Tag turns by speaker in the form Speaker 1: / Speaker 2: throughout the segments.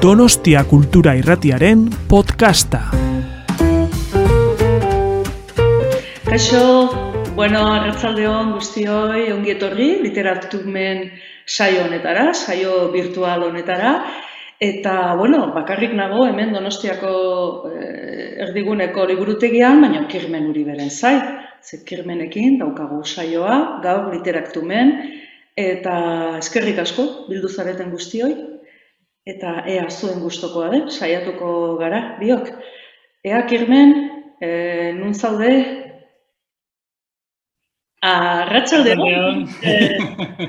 Speaker 1: Donostia Kultura Irratiaren podcasta.
Speaker 2: Kaixo, bueno, arratzalde hon guztioi, ongi etorri, literatumen saio honetara, saio virtual honetara, eta, bueno, bakarrik nago hemen Donostiako eh, erdiguneko liburutegian, baina kirmen uri beren zai, ze kirmenekin daukagu saioa, gaur literaktumen, eta eskerrik asko bildu zareten guztioi, eta ea zuen gustokoa den, saiatuko gara, biok. Ea kirmen, e, nun zaude? Arratxalde hon.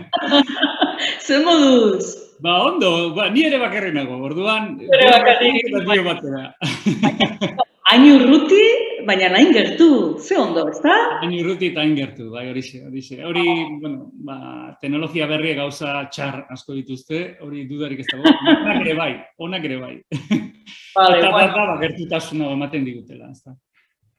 Speaker 2: Zer moduz?
Speaker 3: Ba, ondo, ba, ni ere bakarri nago, orduan...
Speaker 2: Ere bakarri. Hain urruti, baina nahin gertu, ze ondo, ezta?
Speaker 3: Hain urruti eta hain gertu, bai, horixe, horixe. Hori, bueno, ba, teknologia berri gauza txar asko dituzte, hori dudarik ez dago. Onak ere bai, onak ere bai.
Speaker 2: Vale,
Speaker 3: eta bat da, ba, gertutasuna ematen digutela, ezta.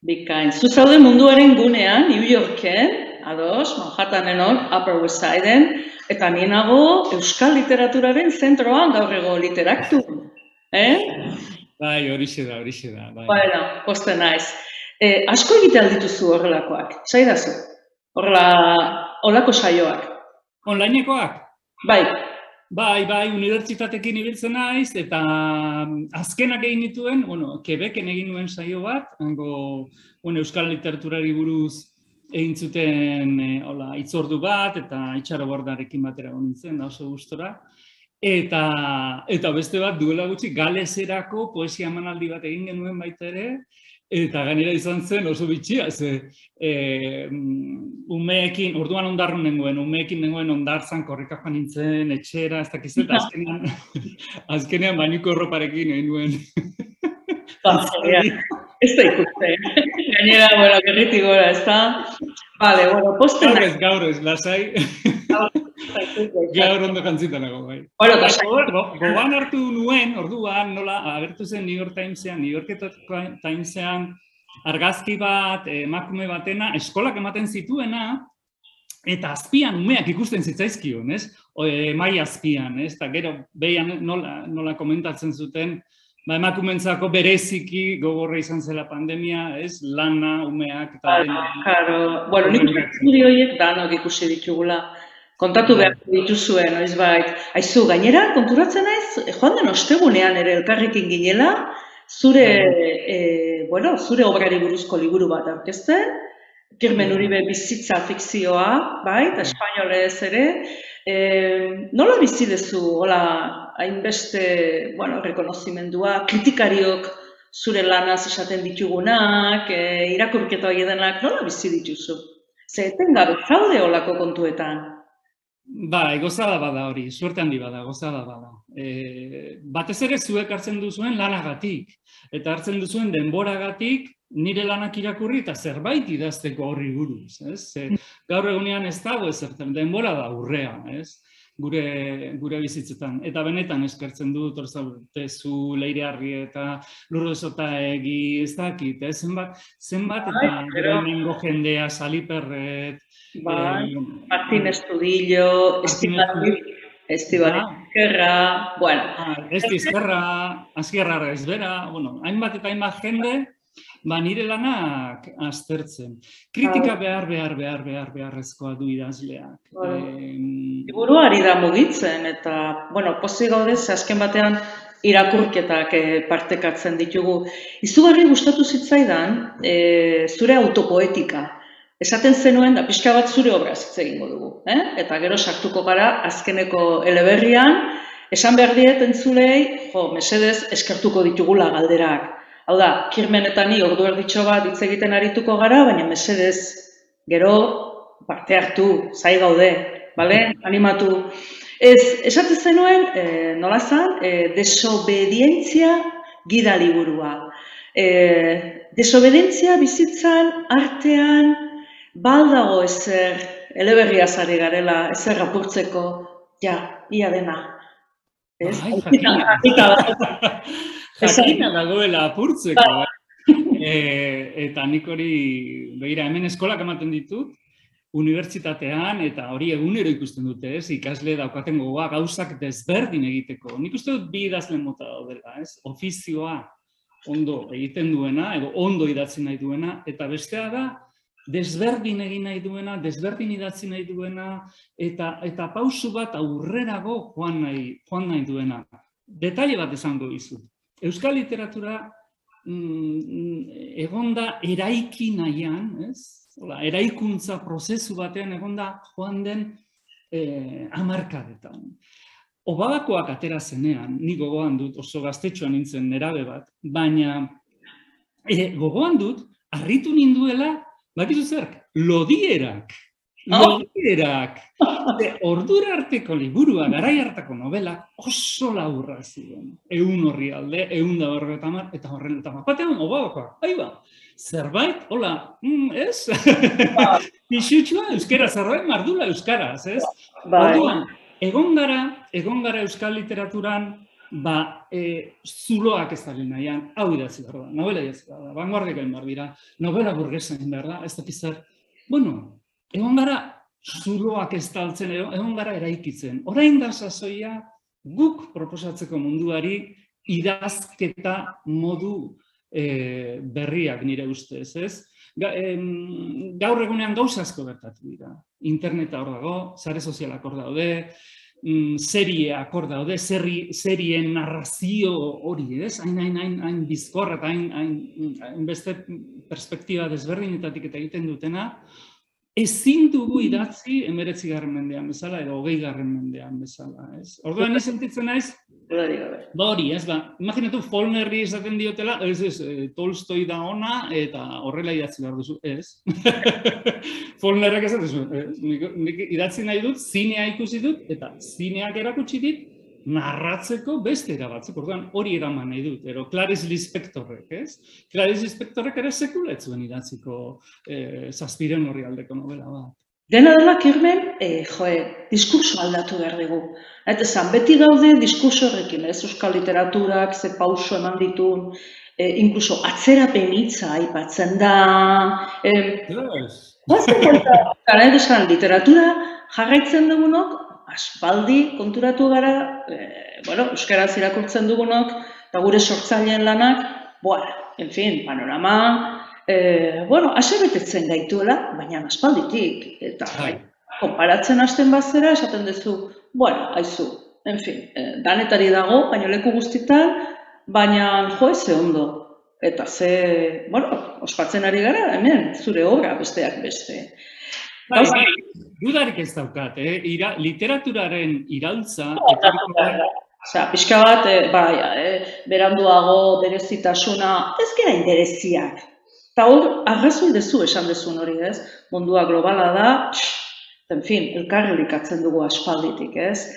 Speaker 2: Bikain. Zu zaude munduaren gunean, New Yorken, ados, Manhattanen hor, Upper West Sideen, eta ni nago Euskal Literaturaren zentroan gaur ego literaktu. Eh?
Speaker 3: Bai, horixe da, horixe da, bai.
Speaker 2: Bueno, poste naiz. E, asko egite aldituzu horrelakoak, zaidazu? Horrela, horrelako saioak.
Speaker 3: Onlinekoak?
Speaker 2: Bai,
Speaker 3: Bai, bai, unibertsitatekin ibiltzen naiz, eta mm, azkenak egin dituen, bueno, Quebecen egin nuen saio bat, hango, bueno, euskal literaturari buruz egin zuten e, hola, itzordu bat, eta itxaro bordarekin batera nintzen, da oso gustora. Eta, eta beste bat duela gutxi galeserako poesia emanaldi bat egin genuen baita ere, eta gainera izan zen oso bitxia, ze e, mm, umeekin, orduan ondarru nengoen, umeekin nengoen ondartzan korrika joan nintzen, etxera, ez dakiz, eta azkenean, azkenean bainiko erroparekin egin nuen.
Speaker 2: Baina, ez da ikusten. Gainera, bueno, gerritik gora, ez da? Vale, bueno, poste
Speaker 3: Gaur ez, gaur ez, lasai, gaur ondo jantzita nago, bai.
Speaker 2: Bueno,
Speaker 3: Gogoan hartu nuen, orduan, nola, agertu zen New York Timesean, New York Timesean argazki bat, eh, emakume batena, eskolak ematen zituena, eta azpian umeak ikusten zitzaizkion, ez? O, eh, mai azpian, ez? Eta gero, behian nola, nola komentatzen zuten, ba, emakumentzako bereziki gogorra izan zela pandemia, ez? Lana, umeak, eta
Speaker 2: Claro, claro. Bueno, nik uste estudio horiek danok ikusi ditugula. Kontatu behar dituzue, noiz bait. Aizu, gainera, konturatzen naiz, joan den ostegunean ere elkarrekin ginela, zure, e, bueno, zure obrari buruzko liburu bat aurkezten, Kirmen Uribe bizitza fikzioa, bai, eta espainolez ere. E, nola bizi duzu, hola, hainbeste, bueno, rekonozimendua, kritikariok zure lanaz esaten ditugunak, e, irakurketa hori denak, nola bizi dituzu? Ze etengabe zaude olako kontuetan.
Speaker 3: Bai, gozada bada hori, suerte handi bada, gozada bada. E, batez ere zuek hartzen duzuen lanagatik, eta hartzen duzuen denboragatik nire lanak irakurri eta zerbait idazteko horri buruz, ez? Ze, gaur egunean ez dago ezertzen, denbora da urrea, ez? Gure, gure bizitzetan. Eta benetan eskertzen dut, hor zaute zu leire harri eta lurro egi, ez dakit, ez? Zenbat, zenbat eta hemengo jendea, saliperret,
Speaker 2: Bai,
Speaker 3: eh,
Speaker 2: Martín Estudillo, Estibaliz
Speaker 3: Ah.
Speaker 2: Esquerra, bueno,
Speaker 3: Ah, Ez dizkerra, azkerra ez bera, bueno, hainbat eta hainbat jende, ba nire lanak aztertzen. Kritika behar, behar, behar, behar, beharrezkoa du idazleak.
Speaker 2: Bai.
Speaker 3: Em,
Speaker 2: liburuari da mugitzen, eta, bueno, pozik gaude, azken batean irakurketak eh, partekatzen ditugu. Izugarri gustatu zitzaidan, eh, zure autopoetika. Esaten zenuen, da pixka bat zure obraz hitz egingo dugu. Eh? Eta gero sartuko gara azkeneko eleberrian, esan behar diet entzulei, jo, mesedez, eskertuko ditugula galderak. Hau da, kirmen eta ni ordu erditxo bat hitz egiten arituko gara, baina mesedez, gero parte hartu, zai gaude, bale? Animatu. Ez, esaten zenuen, e, nola zan, e, desobedientzia gida liburua. E, desobedientzia bizitzan, artean, baldago ezer, eleberria zari garela, ezer apurtzeko, ja, ia dena. Ez?
Speaker 3: Bai, jakina.
Speaker 2: Jakina da.
Speaker 3: Jakina dagoela apurtzeko. eh? E, eta nik hori, begira, hemen eskolak ematen ditut, unibertsitatean, eta hori egunero ikusten dute, ez, ikasle daukaten gogoa gauzak desberdin egiteko. Nik uste dut bi idazle mota daudela, ez, ofizioa ondo egiten duena, edo ondo idatzi nahi duena, eta bestea da, desberdin egin nahi duena, desberdin idatzi nahi duena, eta eta pausu bat aurrerago joan nahi, joan nahi duena. Detaile bat esango dizu. Euskal literatura mm, egonda eraiki nahian, ez? Hola, eraikuntza prozesu batean egonda joan den eh, amarkadetan. Obabakoak atera zenean, ni gogoan dut, oso gaztetxoan nintzen nerabe bat, baina e, gogoan dut, harritu ninduela Bakizu zer, lodierak, oh. lodierak, ordura arteko liburua, garai hartako novela, oso laburra ziren. Egun horri alde, egun da horre eta mar, eta horren eta mar. Batean, oba ahi ba, zerbait, hola, mm, ez? Pixutxua, euskera, zerbait mardula euskaraz, ez? Bai. Orduan, egon gara, egon gara euskal literaturan, ba, e, zuloak ez da nahian, hau idatzi behar da, novela idatzi behar da, vanguardia gain behar dira, novela burgesa behar da, ez da pizar, bueno, egon gara zuloak ez taltzen, egon gara eraikitzen. Orain da sasoia guk proposatzeko munduari idazketa modu e, berriak nire ustez, ez? Ga, em, gaur egunean gauza asko bertatu dira. Interneta hor dago, sare sozialak hor daude, mm, serieak hor daude, seri, serien narrazio hori, ez? Hain, hain, hain, hain bizkorra eta hain, hain, hain beste perspektiba desberdinetatik eta egiten dutena, ezin dugu idatzi emeretzi garren mendean bezala edo hogei garren mendean bezala, ez? Orduan ez sentitzen naiz, ba hori, ez ba, imaginatu Folnerri esaten diotela, ez ez, e, Tolstoi da ona eta horrela idatzi behar duzu, ez? Folnerrek ez duzu, nik, nik idatzi nahi dut, zinea ikusi dut, eta zineak erakutsi dit, narratzeko beste erabatzeko, orduan hori eraman nahi dut, ero Clarice Lispectorrek, ez? Clarice Lispectorrek ere sekuletzuen idatziko eh, zazpiren horri aldeko novela bat.
Speaker 2: Dena dela kirmen, eh, joe, diskurso aldatu behar dugu. Eta zan, beti gaude diskurso horrekin, ez? Euskal literaturak, ze pauso eman ditun, eh, inkluso atzerapen hitza aipatzen da. Eh, yes. Gara literatura jarraitzen dugunok, aspaldi konturatu gara, e, bueno, euskaraz irakurtzen dugunok, eta gure sortzaileen lanak, bueno, en fin, panorama, e, bueno, aserretetzen gaituela, baina aspalditik, eta bai. konparatzen hasten bazera, esaten duzu, bueno, haizu, en fin, e, danetari dago, baina leku guztitan, baina jo ez ondo. Eta ze, bueno, ospatzen ari gara, hemen, zure obra besteak beste.
Speaker 3: Bai, bai, dudarik ez daukat, eh? Ira, literaturaren iraultza...
Speaker 2: Osea, pixka bat, eh, bai, eh, beranduago, berezitasuna, ez gara interesiak. Eta hor, arrazoi dezu esan dezun hori, ez? Mundua globala da, en fin, elkarri dugu aspalditik, ez?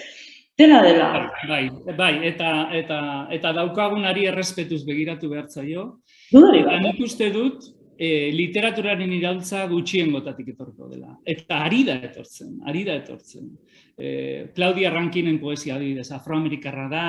Speaker 2: Dena dela.
Speaker 3: Bai, bai, eta, eta, eta daukagunari errespetuz begiratu behar zaio.
Speaker 2: Dudarik.
Speaker 3: Eta nik uste dut, e, literaturaren iraultza gutxien gotatik etorko dela. Eta ari da etortzen, ari da etortzen. E, Claudia Rankinen poesia adibidez, afroamerikarra da,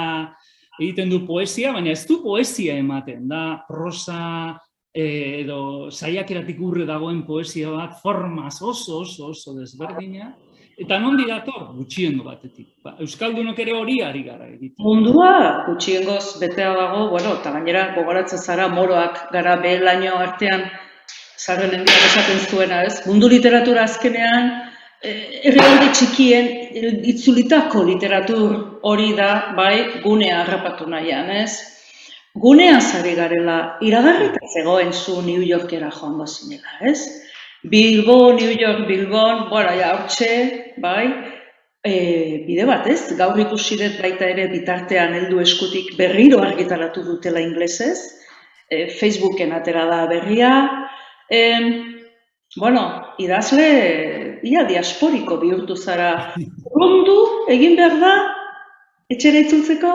Speaker 3: egiten du poesia, baina ez du poesia ematen, da prosa e, edo saiakeratik urre dagoen poesia bat, formaz oso oso oso desberdina, Eta non dator gutxiengo batetik? Ba, Euskaldunok ere hori ari gara egiten.
Speaker 2: Mundua gutxiengoz betea dago, bueno, eta gainera gogoratzen zara moroak gara behelaino artean zarren hendiak esaten zuena, ez? Mundu literatura azkenean, herrialde txikien itzulitako literatur hori da, bai, gunea harrapatu nahian, ez? Gunea zari garela, iragarrita zegoen zu New Yorkera joan zinela, ez? Bilbo, New York, Bilbon, bueno, ja, hortxe, bai, e, bide bat ez, gaur ikusi dut baita ere bitartean heldu eskutik berriro argitaratu dutela inglesez, e, Facebooken atera da berria, e, bueno, idazle, ia diasporiko bihurtu zara, rondu egin behar da, etxera itzultzeko?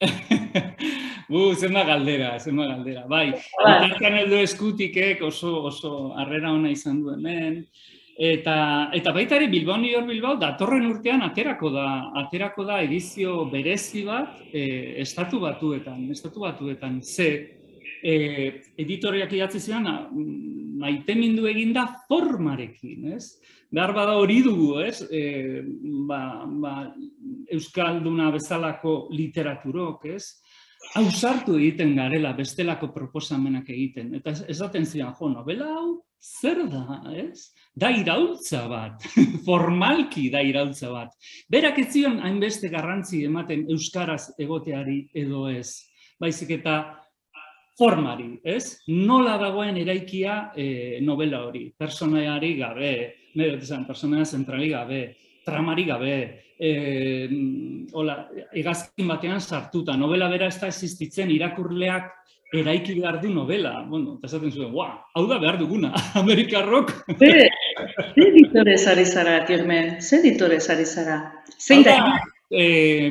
Speaker 3: Bu, zenba galdera, zenba galdera. Bai, bitartean heldu eskutikek oso oso harrera ona izan du hemen. Eta, eta baita ere Bilbao, New York, Bilbao, datorren urtean aterako da, aterako da edizio berezi bat e, estatu batuetan, estatu batuetan, ze e, editoriak idatzi zidan, maite mindu eginda formarekin, ez? Behar bada hori dugu, ez? E, ba, ba, Euskalduna bezalako literaturok, ez? Hausartu egiten garela bestelako proposamenak egiten. Eta esaten zidan, jo, novela hau, zer da, ez? Da iraultza bat, formalki da iraultza bat. Berak ez zion hainbeste garrantzi ematen Euskaraz egoteari edo ez. Baizik eta formari, ez? Nola dagoen eraikia e, novela hori, personaiari gabe, nire esan, personaia zentrali gabe, tramari gabe, e, hola, egazkin batean sartuta, novela bera ez da existitzen irakurleak eraiki behar du novela. Bueno, eta esaten zuen, guau, hau da behar duguna, Amerikarrok.
Speaker 2: Ze, ze ditore zari zara, Kirmen? Ze ditore zari zara? Zein da?
Speaker 3: Eh,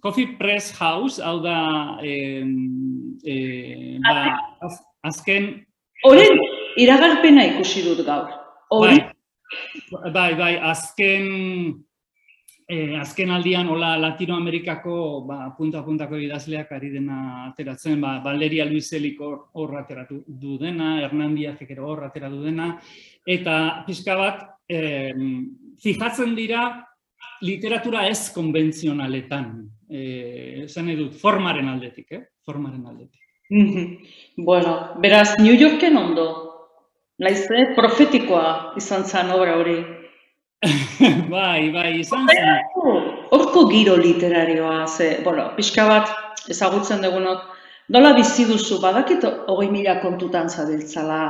Speaker 3: Coffee Press House, hau da, eh, eh, ba, az, azken...
Speaker 2: Horen, iragarpena ikusi dut gaur. Hori?
Speaker 3: Bai, bai, bai, azken, eh, azken aldian, hola, Latinoamerikako, ba, punta-puntako idazleak ari dena ateratzen, ba, Valeria Luiselik hor ateratu du dena, Hernan Diazek ere hor ateratu dena, eta pixka bat, eh, fijatzen dira, literatura ez konbentzionaletan, eh, esan edut, formaren aldetik, eh? formaren aldetik.
Speaker 2: bueno, beraz, New Yorken ondo, naizte, profetikoa izan zen obra hori.
Speaker 3: bai, bai, izan zen.
Speaker 2: Horko giro literarioa, ze, bueno, pixka bat ezagutzen dugunok, nola bizi duzu, badakit hogei mila kontutan zabiltzala,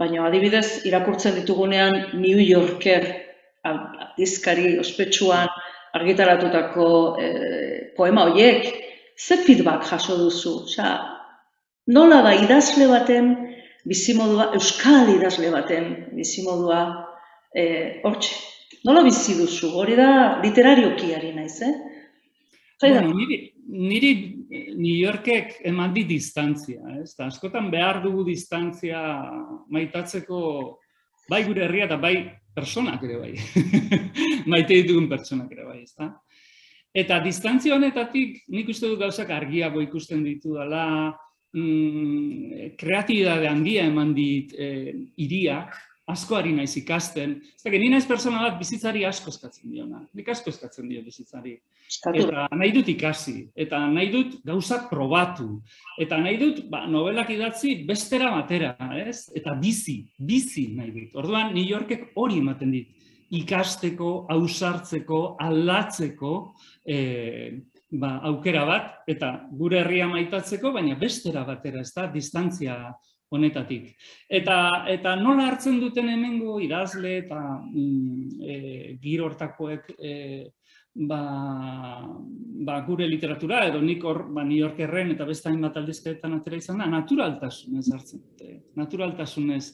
Speaker 2: baina adibidez irakurtzen ditugunean New Yorker dizkari ospetsuan argitaratutako e, poema horiek, ze feedback jaso duzu? Osea, nola da idazle baten bizimodua, euskal idazle baten bizimodua eh hortxe. Nola bizi duzu? Hori da literariokiari naiz, eh?
Speaker 3: Bueno, niri, niri New Yorkek eman di distantzia, ez? Da, askotan behar dugu distantzia maitatzeko bai gure herria eta bai personak ere bai. Maite ditugun personak ere bai, ezta? Eta distantzia honetatik nik uste dut gauzak argiago ikusten ditu dela, mm, kreatibidade handia eman dit eh, iriak, asko ari naiz ikasten. Ez da, ni naiz persona bat bizitzari asko eskatzen diona. Nik asko eskatzen dio bizitzari. Eta nahi dut ikasi, eta nahi dut gauzak probatu, eta nahi dut ba, novelak idatzi bestera batera, ez? Eta bizi, bizi nahi dut. Orduan, New Yorkek hori ematen dit. Ikasteko, ausartzeko, aldatzeko, e, ba, aukera bat, eta gure herria maitatzeko, baina bestera batera, ez da, distantzia honetatik. Eta, eta nola hartzen duten hemengo idazle eta mm, e, giro hortakoek e, ba, ba, gure literatura, edo nik hor ba, New Yorkerren eta beste hainbat aldizketan atera izan da, naturaltasunez hartzen dute. Naturaltasunez.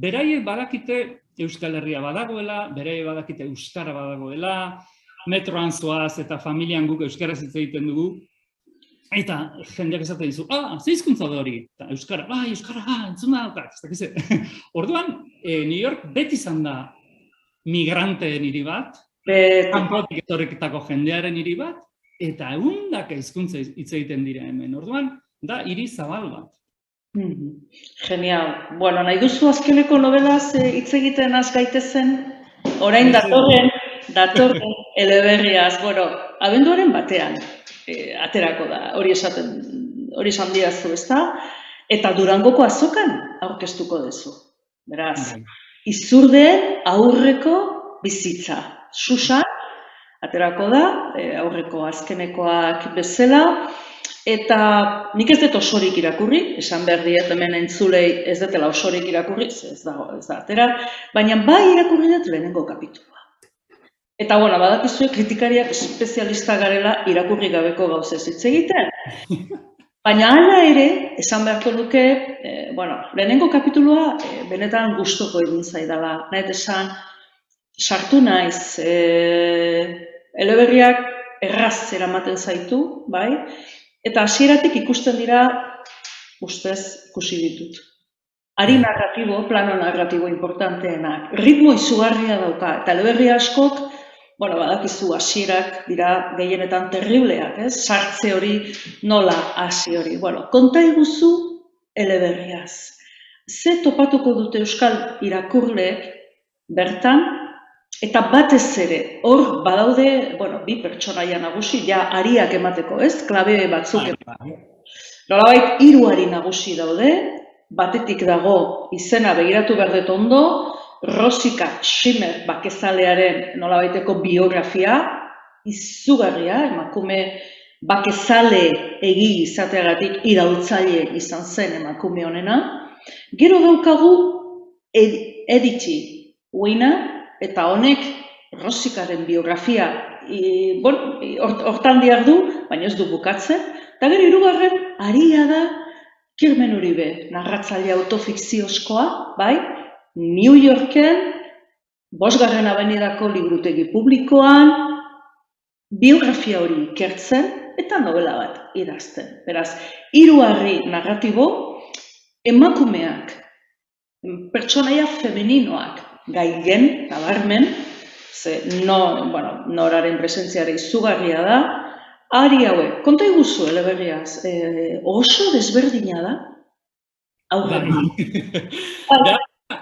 Speaker 3: Beraiek badakite Euskal Herria badagoela, beraiek badakite Euskara badagoela, metroan zoaz eta familian guk Euskaraz hitz egiten dugu, Eta jendeak esaten dizu, ah, ze hizkuntza da hori? Eta euskara, bai, euskara, ah, entzun da, eta Orduan, e, New York beti izan da migrante niri bat, kanpotik etorriketako jendearen hiri bat, eta egundaka hizkuntza hitz egiten dira hemen. Orduan, da hiri zabal bat.
Speaker 2: Mm Genial. Bueno, nahi duzu azkeneko novelaz eh, hitz egiten az gaitezen, orain datorren, datorren eleberriaz, bueno, abenduaren batean, e, aterako da, hori esaten, hori esan diazu, ez da? Eta durangoko azokan aurkeztuko duzu. Beraz, bai. izurde aurreko bizitza. Susan, aterako da, e, aurreko azkenekoak bezala, eta nik ez dut osorik irakurri, esan behar diet hemen entzulei ez dutela osorik irakurri, ez da, ez da atera, baina bai irakurri dut lehenengo kapitulu. Eta, bueno, badakizue kritikariak espezialista garela irakurri gabeko gauzez hitz egiten. Baina hala ere, esan beharko duke, e, bueno, lehenengo kapitulua e, benetan gustoko egin zaidala. Nahet esan, sartu naiz, e, eleberriak erraz eramaten zaitu, bai? Eta hasieratik ikusten dira, ustez, ikusi ditut. Ari narratibo, plano narratibo importanteenak, ritmo izugarria dauka, eta eleberri askok, bueno, badakizu hasierak dira gehienetan terribleak, ez? Sartze hori nola hasi hori. Bueno, konta iguzu eleberriaz. Ze topatuko dute euskal irakurleek bertan, eta batez ere, hor badaude, bueno, bi pertsonaia nagusi, ja ariak emateko, ez? Klabe batzuk
Speaker 3: Bai,
Speaker 2: emateko. Nolabait, hiru ari nagusi daude, batetik dago izena begiratu behar dut ondo, Rosika Schimmer bakezalearen nolabaiteko biografia, izugarria, emakume bakezale egi izateagatik iraultzaile izan zen emakume honena. Gero daukagu ed, editzi uina, eta honek Rosikaren biografia i, bon, hortan diar du, baina ez du bukatzen. Eta gero hirugarren aria da Kirmen Uribe, narratzaile autofikziozkoa, bai? New Yorken, bosgarren abenidako liburutegi publikoan, biografia hori ikertzen eta novela bat idazten. Beraz, hiru harri narratibo, emakumeak, pertsonaia femeninoak gaien, nabarmen, ze no, bueno, noraren presentziara izugarria da, ari hauek, konta iguzu eleberriaz, eh, oso desberdina da, aurre.
Speaker 3: Bai.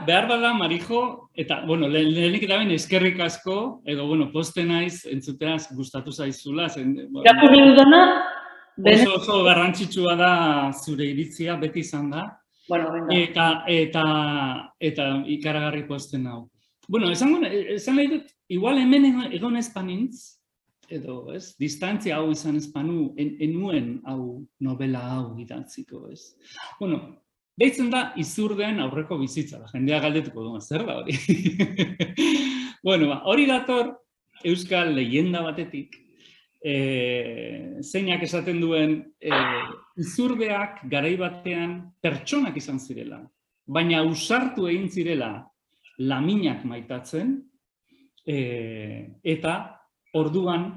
Speaker 3: Behar bada, Marijo, eta, bueno, le- lehenik eta behin eskerrik asko, edo, bueno, poste naiz, entzuteaz gustatu zaizula, zen,
Speaker 2: Irakurri dudana,
Speaker 3: oso, oso garrantzitsua da zure iritzia, beti izan da,
Speaker 2: bueno, venga.
Speaker 3: eta, eta, eta ikaragarri posten hau. Bueno, esan, esan nahi dut, igual hemen egon- banintz, edo, ez, distantzia hau izan ez banu, en, enuen hau novela hau idatziko, ez. Bueno, deitzen da izurden aurreko bizitza, da, jendea galdetuko du, zer da hori? bueno, ba, hori dator euskal leyenda batetik, e, zeinak esaten duen e, izurdeak garai batean pertsonak izan zirela, baina usartu egin zirela laminak maitatzen, e, eta orduan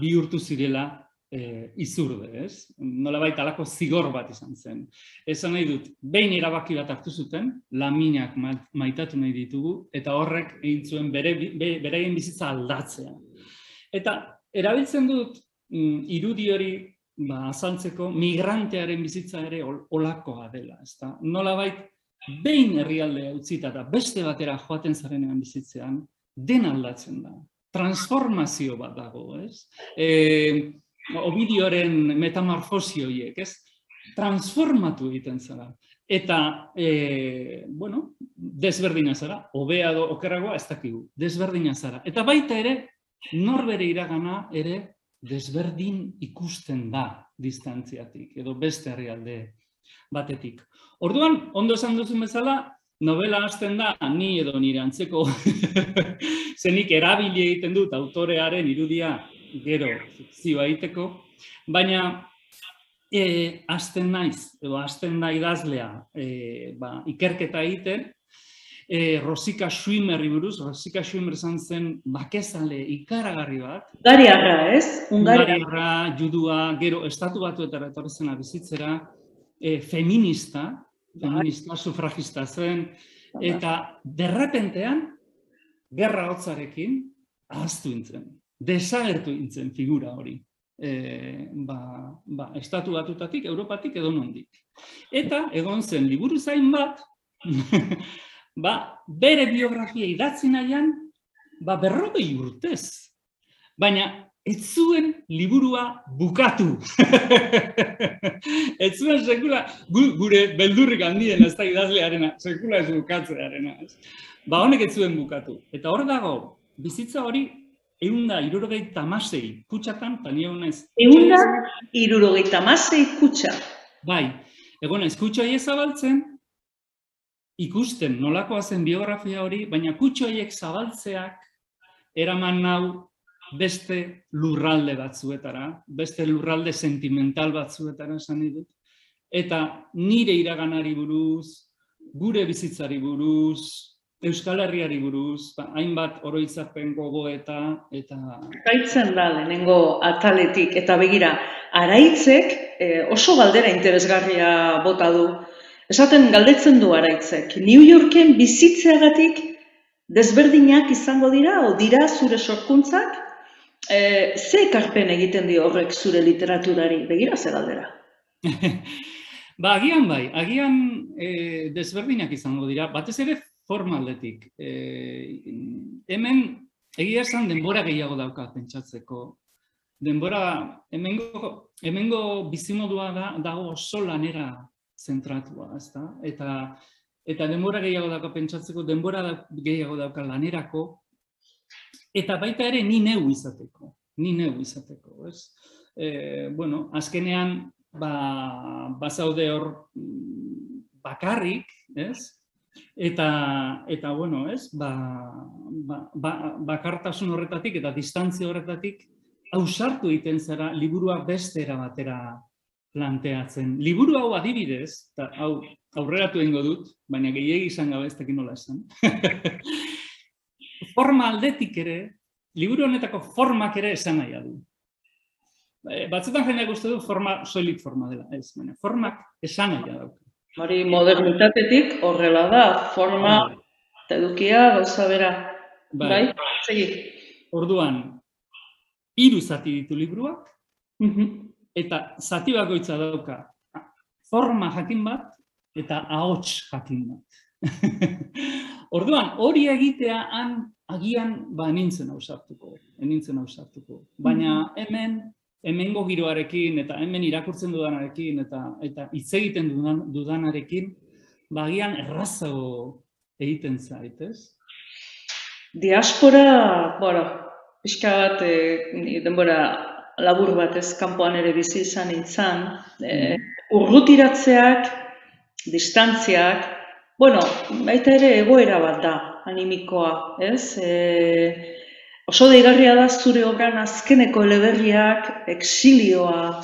Speaker 3: bihurtu zirela e, izurde, ez? Nolabait alako zigor bat izan zen. Esan nahi dut, behin erabaki bat hartu zuten, laminak ma- maitatu nahi ditugu, eta horrek egin zuen bere, be, beraien bizitza aldatzea. Eta erabiltzen dut mm, irudi hori ba, azaltzeko migrantearen bizitza ere ol- olakoa dela, ezta? Nolabait behin herrialdea utzita eta beste batera joaten zarenean bizitzean, den aldatzen da. Transformazio bat dago, ez? E, Ovidioren metamorfosi horiek, ez? Transformatu egiten zara. Eta, e, bueno, desberdina zara, hobea edo okerragoa ez dakigu, desberdina zara. Eta baita ere, norbere iragana ere desberdin ikusten da distantziatik, edo beste herrialde batetik. Orduan, ondo esan duzun bezala, novela hasten da ni edo nire antzeko zenik erabili egiten dut autorearen irudia gero fikzioa egiteko, baina e, hasten naiz, edo hasten da idazlea e, ba, ikerketa egiten, e, Rosika Schwimmerri buruz, Rosika Schwimmer izan zen bakezale ikaragarri bat,
Speaker 2: Ungariarra, ez? Ungaria.
Speaker 3: Ungariarra, judua, gero estatu batuetara etorri zena bizitzera, e, feminista, feminista, sufragista zen, eta derrepentean, gerra hotzarekin, ahaztu intzen, desagertu intzen figura hori. E, ba, ba, estatu batutatik, Europatik edo nondik. Eta egon zen liburu zain bat, ba, bere biografia idatzi nahian, ba, berrogei urtez. Baina ez zuen liburua bukatu. ez zuen sekula, gu- gure beldurrik handien ez da idazlearena, sekula ez bukatzearena. Ba honek ez zuen bukatu. Eta hor dago, bizitza hori eunda irurogeita amasei kutsatan, eta nire honez.
Speaker 2: Eunda irurogeita masei kutsa.
Speaker 3: Bai, egon ez horiek zabaltzen, ikusten nolakoa zen biografia hori, baina kutxo horiek zabaltzeak eraman nau beste lurralde batzuetara, beste lurralde sentimental batzuetara esan dut. Eta nire iraganari buruz, gure bizitzari buruz, Euskal Herriari buruz, ba, hainbat oroitzapen gogoeta eta
Speaker 2: Gaitzen da lehenengo ataletik eta begira, araitzek eh, oso galdera interesgarria bota du. Esaten galdetzen du araitzek, New Yorken bizitzeagatik desberdinak izango dira, o dira zure sorkuntzak, eh, ze ekarpen egiten dio horrek zure literaturari, begira ze galdera.
Speaker 3: Ba, agian bai, agian e, desberdinak izango dira, batez ere formaldetik. E, hemen, egia esan denbora gehiago dauka pentsatzeko. Denbora, hemengo, hemengo bizimodua da, dago oso lanera zentratua, ezta? Eta, eta denbora gehiago dauka pentsatzeko, denbora da, gehiago dauka lanerako, eta baita ere ni neu izateko, ni neu izateko, ez? E, bueno, azkenean, ba, bazaude hor mm, bakarrik, ez? Eta, eta bueno, ez? Ba, ba, ba, bakartasun horretatik eta distantzia horretatik ausartu egiten zara liburua beste era batera planteatzen. Liburu hau adibidez, eta hau aurreratu egingo dut, baina gehiegi izan gabe ez tekin nola esan. Forma aldetik ere, liburu honetako formak ere esan nahi du. Batzutan jendeak uste du forma soilik forma dela, ez, baina formak esan nahi dauka.
Speaker 2: Hori modernitatetik horrela da, forma eta edukia gauza bera. Bai, bai? segi.
Speaker 3: Orduan, hiru zati ditu liburuak,
Speaker 2: Mhm.
Speaker 3: eta zati bakoitza dauka forma jakin bat eta ahots jakin bat. Orduan, hori egitea han agian ba nintzen ausartuko, nintzen ausartuko. Baina hemen hemengo giroarekin eta hemen irakurtzen dudanarekin eta eta hitz egiten dudan, dudanarekin ba agian errazago egiten zait, ez?
Speaker 2: Diaspora, bueno, pixka bat, e, denbora labur bat ez kanpoan ere bizi izan nintzen, e, urrutiratzeak, distantziak, bueno, baita ere egoera bat da, animikoa, ez? E, oso deigarria da zure obran azkeneko eleberriak, exilioa,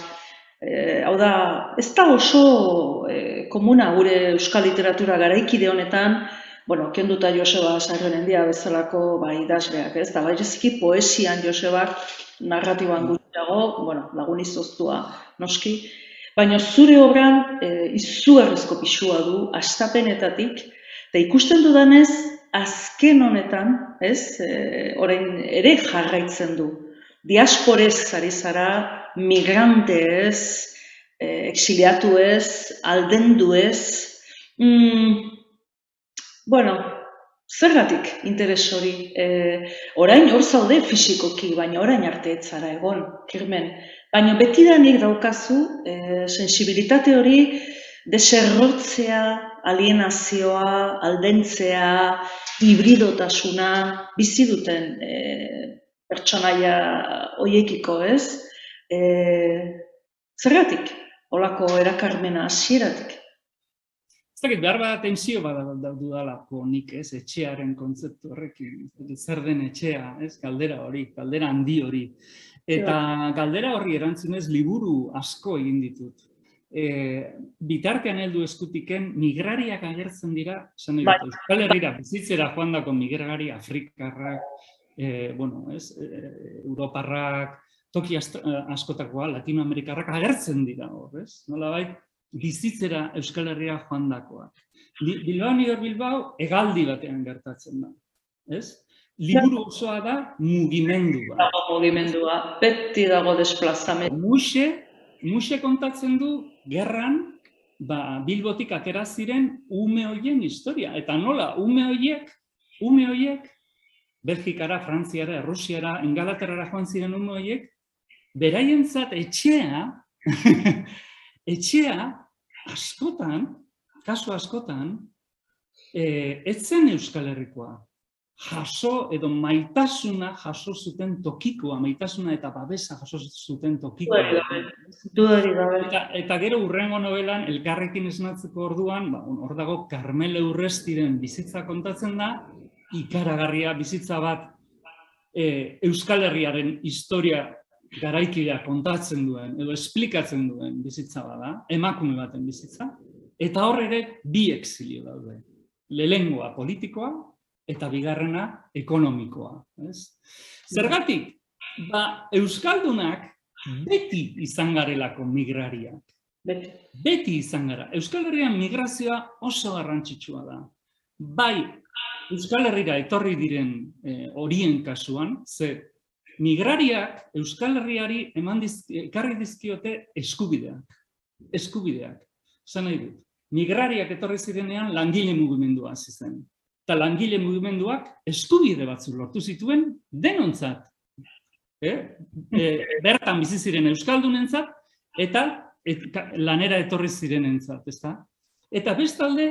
Speaker 2: e, hau da, ez da oso e, komuna gure euskal literatura garaikide honetan, bueno, kenduta Joseba Sarrenendia bezalako bai idazleak, ez da, bai poesian Josebak narratiban gutxiago, bueno, lagun izoztua noski, baina zure obran e, izugarrizko pixua du, astapenetatik, eta ikusten dudanez, azken honetan, ez, e, orain ere jarraitzen du. Diasporez ari zara, migrante ez, e, exiliatu ez, aldendu ez, mm, Bueno, zergatik interes hori? E, orain hor zaude fisikoki, baina orain arte ez zara egon, kirmen. Baina betidanik daukazu e, sensibilitate hori deserrotzea, alienazioa, aldentzea, hibridotasuna bizi duten e, pertsonaia hoiekiko, ez? E, zergatik? Olako erakarmena hasieratik.
Speaker 3: Ez dakit, behar bat tensio bada dudalako nik, ez, etxearen kontzeptu horrekin, zer den etxea, ez, galdera hori, galdera handi hori. Eta galdera horri erantzunez liburu asko egin ditut. E, bitartean heldu eskutiken migrariak agertzen dira, esan bai. Euskal Herriera bizitzera joan dako migrari Afrikarrak, e, bueno, ez, e, Europarrak, toki askotakoa, Latinoamerikarrak agertzen dira hor, ez? Nola bai, bizitzera Euskal Herria joandakoak. Bilbao Niger Bilbao egaldi batean gertatzen da. Ez? Liburu osoa da mugimendua.
Speaker 2: Dago mugimendua, beti dago desplazamendu.
Speaker 3: Muxe, Muxe kontatzen du gerran ba, Bilbotik atera ziren ume hoien historia. Eta nola, ume hoiek, ume hoiek, Belgikara, Frantziara, Rusiara, Engalaterrara joan ziren ume hoiek, beraientzat etxea, etxea askotan, kasu askotan, e, ez zen Euskal Herrikoa. Jaso edo maitasuna jaso zuten tokikoa, maitasuna eta babesa jaso zuten tokikoa. Eta, eta gero urrengo novelan, elkarrekin esnatzeko orduan, ba, hor dago Carmele Urrestiren bizitza kontatzen da, ikaragarria bizitza bat e, Euskal Herriaren historia garaikidea kontatzen duen edo esplikatzen duen bizitza bada, emakume baten bizitza, eta hor ere bi exilio daude. Lehengoa politikoa eta bigarrena ekonomikoa. Ez? Zergatik, ba, Euskaldunak beti izan garelako migrariak.
Speaker 2: Beti.
Speaker 3: Beti izan gara. Euskal Herrian migrazioa oso garrantzitsua da. Bai, Euskal Herrira etorri diren eh, horien kasuan, ze migrariak Euskal Herriari eman ekarri dizkiote eskubideak. Eskubideak. Zan nahi dut, migrariak etorri zirenean langile mugimendua hasi zen. Eta langile mugimenduak eskubide batzu lortu zituen denontzat. Eh? E, bertan bizi ziren euskaldunentzat eta et, lanera etorri zirenentzat, ezta? Eta bestalde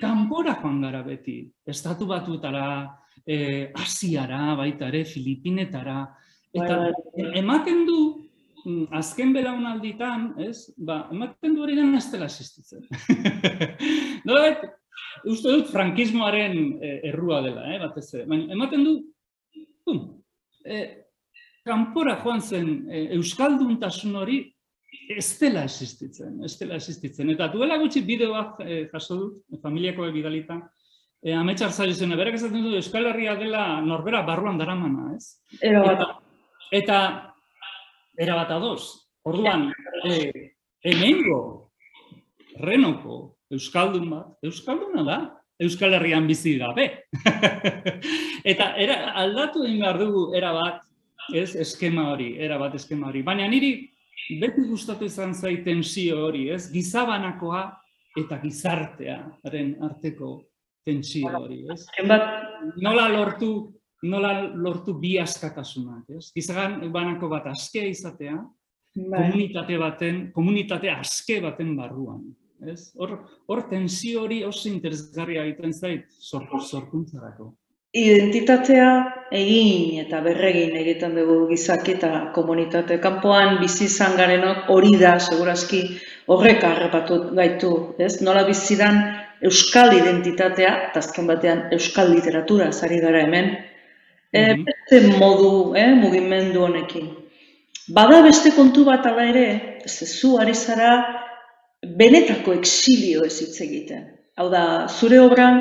Speaker 3: kanpora joan gara beti, estatu batuetara, eh, Asiara, baita ere, Filipinetara, eta
Speaker 2: Bai, bai.
Speaker 3: ematen du, mm, azken belaunalditan, ez, ba, ematen du hori dena ez dela existitzen. Nolabait, uste dut frankismoaren eh, errua dela, eh, batez ere, baina ematen du, pum, eh, kanpora joan zen eh, euskalduntasun hori ez dela existitzen, ez dela existitzen. Eta duela gutxi bideoak eh, jaso dut, familiakoak bidalita, eh, ametxar zailo zen, berak esaten du Euskal Herria dela norbera barruan daramana, ez?
Speaker 2: Ero bat,
Speaker 3: Eta, eta era bat adoz. Orduan, eh, hemengo renoko euskaldun bat, euskalduna da, Euskal Herrian bizi gabe. eta era, aldatu egin behar dugu era bat, ez, eskema hori, era bat eskema hori. Baina niri beti gustatu izan zait tensio hori, ez, gizabanakoa eta gizartearen arteko tensio hori, ez? nola lortu nola lortu bi askatasunak, ez? Gizagan banako bat askea izatea,
Speaker 2: bai,
Speaker 3: komunitate baten, komunitate aske baten barruan, ez? Hor, hor tensio hori oso interesgarria egiten zait sor, sorkuntzarako.
Speaker 2: identitatea egin eta berregin egiten dugu gizaki eta komunitate. Kanpoan bizi izan garenok hori da, segurazki, horrek harrapatu gaitu, ez? Nola bizidan euskal identitatea, eta azken batean euskal literatura zari gara hemen, e,
Speaker 3: Mhm.
Speaker 2: beste modu, eh, mugimendu honekin. Bada beste kontu bat ala ere, ze zu ari zara benetako exilio ez hitz egiten. Hau da, zure obran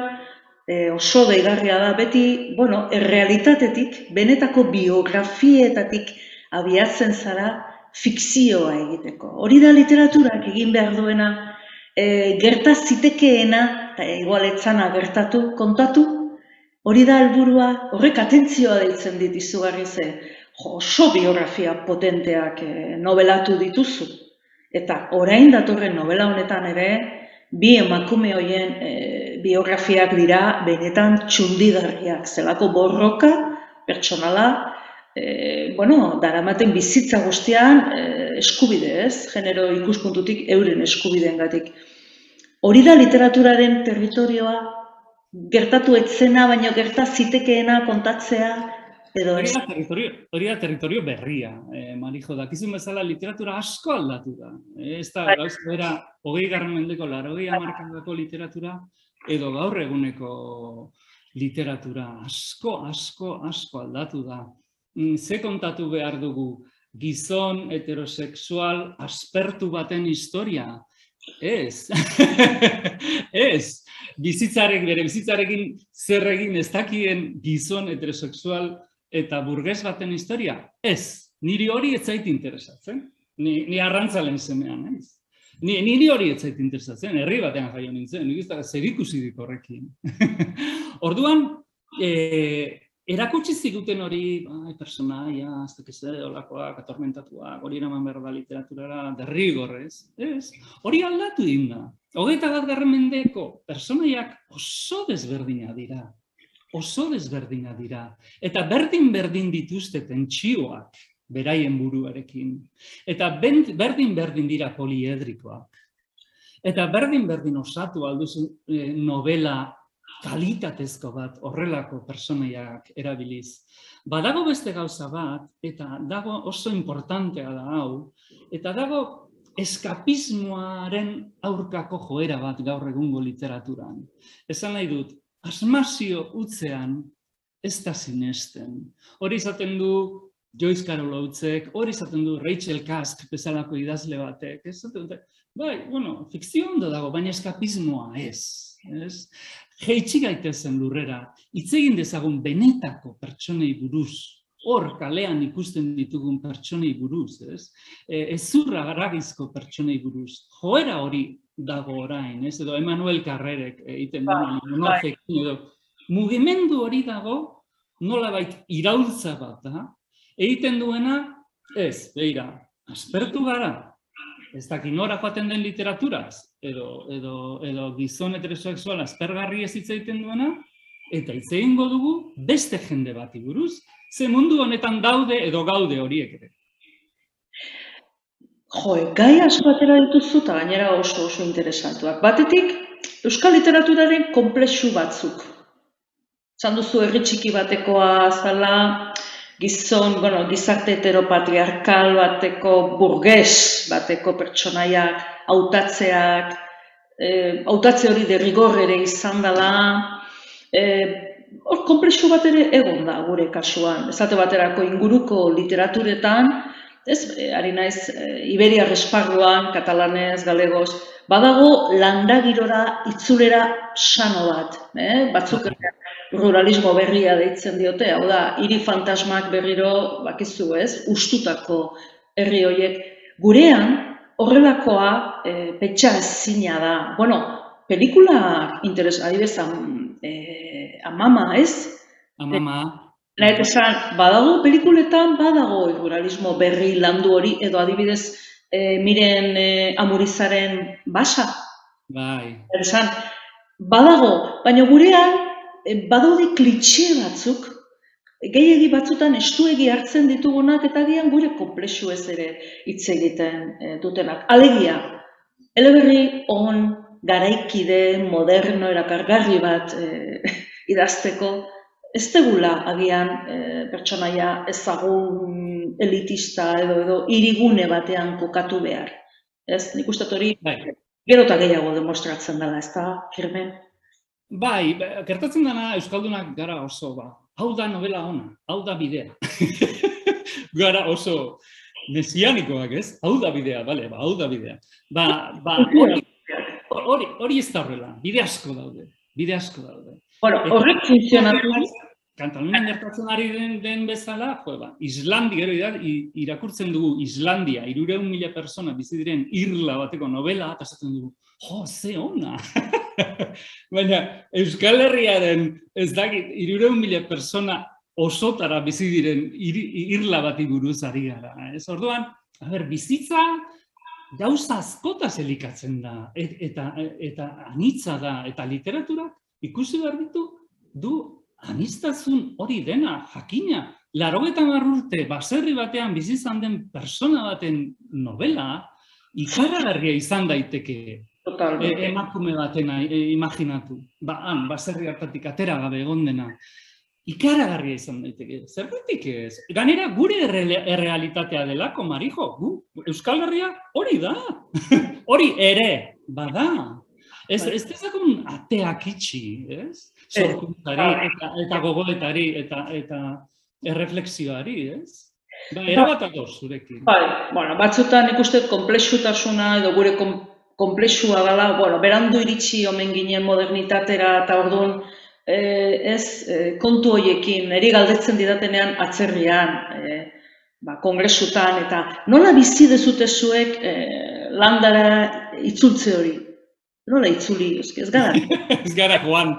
Speaker 2: e, oso deigarria da beti, bueno, errealitatetik, benetako biografietatik abiatzen zara fikzioa egiteko. Hori da literaturak egin behar duena, e, gerta zitekeena, eta igual etzana gertatu, kontatu, hori da helburua, horrek atentzioa deitzen dit izugarri ze, oso biografia potenteak e, nobelatu dituzu. Eta orain datorren novela honetan ere, bi emakume hoien e, biografiak dira benetan txundigarriak, zelako borroka pertsonala, e, bueno, daramaten bizitza guztian e, eskubide, ez? Genero ikuspuntutik euren eskubideengatik. Hori da literaturaren territorioa, gertatu etzena, baina gerta zitekeena kontatzea, edo
Speaker 3: Hori da territorio, hori da territorio berria, eh, Marijo, dakizun bezala literatura asko aldatu da. Eh, ez da,
Speaker 2: Bai.
Speaker 3: gauz bera, hogei garren mendeko, larogei hamarkadako literatura, edo gaur eguneko literatura asko, asko, asko aldatu da. Mm, Ze kontatu behar dugu, gizon heterosexual aspertu baten historia? Ez. ez. Bizitzarek, bere bizitzarekin zer egin ez dakien gizon heterosexual eta burges baten historia? Ez. Niri hori ez zait interesatzen. Ni, ni arrantzalen semean, ez? Ni, niri hori ez zait interesatzen, herri batean jaio nintzen, nik ez da zer ikusi dik horrekin. Orduan, eh, erakutsi ziguten hori, bai, personaia, ez dakiz zer, olakoak, atormentatuak, hori eraman behar da literaturara, derrigorrez, ez? Hori aldatu egin da. Hogeita bat garren mendeko personaiak oso desberdina dira. Oso desberdina dira. Eta berdin-berdin dituzte tentsioak beraien buruarekin. Eta berdin-berdin dira poliedrikoak. Eta berdin-berdin osatu alduzu eh, novela kalitatezko bat horrelako personaiak erabiliz. Badago beste gauza bat, eta dago oso importantea da hau, eta dago eskapismoaren aurkako joera bat gaur egungo literaturan. Esan nahi dut, asmazio utzean ez da sinesten. Hori izaten du Joyce Carol Oatsek, hori izaten du Rachel Kask bezalako idazle batek. Ez dute, bai, bueno, fikzio ondo dago, baina eskapismoa ez. ez? Jeitsi gaitezen lurrera, hitz egin dezagun benetako pertsonei buruz, hor kalean ikusten ditugun pertsonei buruz, ez? E, ezurra garagizko pertsonei buruz. Joera hori dago orain, ez? Edo Emanuel Carrerek egiten
Speaker 2: Bai,
Speaker 3: duen monozekin edo mugimendu hori dago nolabait iraultza bat da, egiten duena, ez, beira, aspertu gara, ez dakit nora joaten den literaturaz, edo, edo, edo gizon heterosexuala aspergarri ez hitz egiten duena, eta hitz egingo dugu beste jende bati buruz, ze mundu honetan daude edo gaude horiek ere.
Speaker 2: Jo, gai asko atera dituzu eta gainera oso oso interesantuak. Batetik, euskal literaturaren komplexu batzuk. Zan duzu herri txiki batekoa zala, gizon, bueno, gizarte heteropatriarkal bateko burges bateko pertsonaiak, hautatzeak, eh, hautatze hori derrigor ere izan dela, eh, hor komplexu bat ere egon da gure kasuan. Ezate baterako inguruko literaturetan, ez, ari naiz, e, Iberiar esparruan, katalanez, galegoz, badago landagirora itzulera sano bat, eh? batzuk ruralismo berria deitzen diote, hau da, hiri fantasmak berriro, bakizu ez, ustutako herri horiek. Gurean, horrelakoa e, petxa ezina da. Bueno, pelikula interes, adibes, am, e, amama, ez?
Speaker 3: Amama.
Speaker 2: Nahi esan, badago pelikuletan, badago eguralismo berri landu hori, edo adibidez, e, miren e, amurizaren basa.
Speaker 3: Bai.
Speaker 2: Esan, badago, baina gurean, e, badaude klitxe batzuk, gehiegi batzutan estuegi hartzen ditugunak eta gian gure komplexu ez ere hitz egiten e, dutenak. Alegia, eleberri on, garaikide, moderno, erakargarri bat e, idazteko, ez degula agian e, pertsonaia ezagun elitista edo edo irigune batean kokatu behar. Ez, nik uste hori
Speaker 3: Bai.
Speaker 2: gero eta gehiago demostratzen dela, ez da, Kirmen?
Speaker 3: Bai, ba, gertatzen dena Euskaldunak gara oso, ba, hau da novela ona, hau da bidea. gara oso mesianikoak, ez? Hau da bidea, bale, ba, hau da bidea. Ba, ba, hori, hori, hori ez da horrela, bide asko daude, bide asko daude.
Speaker 2: Bueno, horrek funtzionatu
Speaker 3: Katalunian gertatzen ari den, den bezala, jo, ba, Islandia, gero ira- i- irakurtzen dugu Islandia, irureun mila persona bizi diren irla bateko novela, eta esaten dugu, jo, ze ona! Baina Euskal Herriaren, ez dakit, irureun mila persona osotara bizi diren iri- irla bati buruz ari gara. Ez orduan, a ber, bizitza gauza askotaz elikatzen da, et, eta, eta anitza da, eta literaturak ikusi behar ditu, du anistazun hori dena, jakina, larogetan urte baserri batean bizi izan den persona baten novela, ikaragarria izan daiteke e,
Speaker 2: totalmente.
Speaker 3: emakume batena e, imaginatu. Ba, han, baserri hartatik atera gabe egon dena. Ikaragarria izan daiteke. Zergatik ez? Ganera gure erre- errealitatea delako, Marijo. Gu, Euskal Herria hori da. hori ere, bada. Ez, ez dezagun ateak itxi, ez? Sorkuntzari, eta, eta gogoetari, eta, eta erreflexioari, ez? Ba, erabat ados zurekin.
Speaker 2: Bai, bueno, batzutan ikusten komplexutasuna edo gure kom, komplexua gala, bueno, berandu iritsi omen ginen modernitatera eta orduan eh, ez eh, kontu hoiekin, niri galdetzen didatenean atzerrian, eh, ba, kongresutan, eta nola bizi dezute zuek eh, landara itzultze hori? Nola itzuli, ez gara.
Speaker 3: Ez gara joan.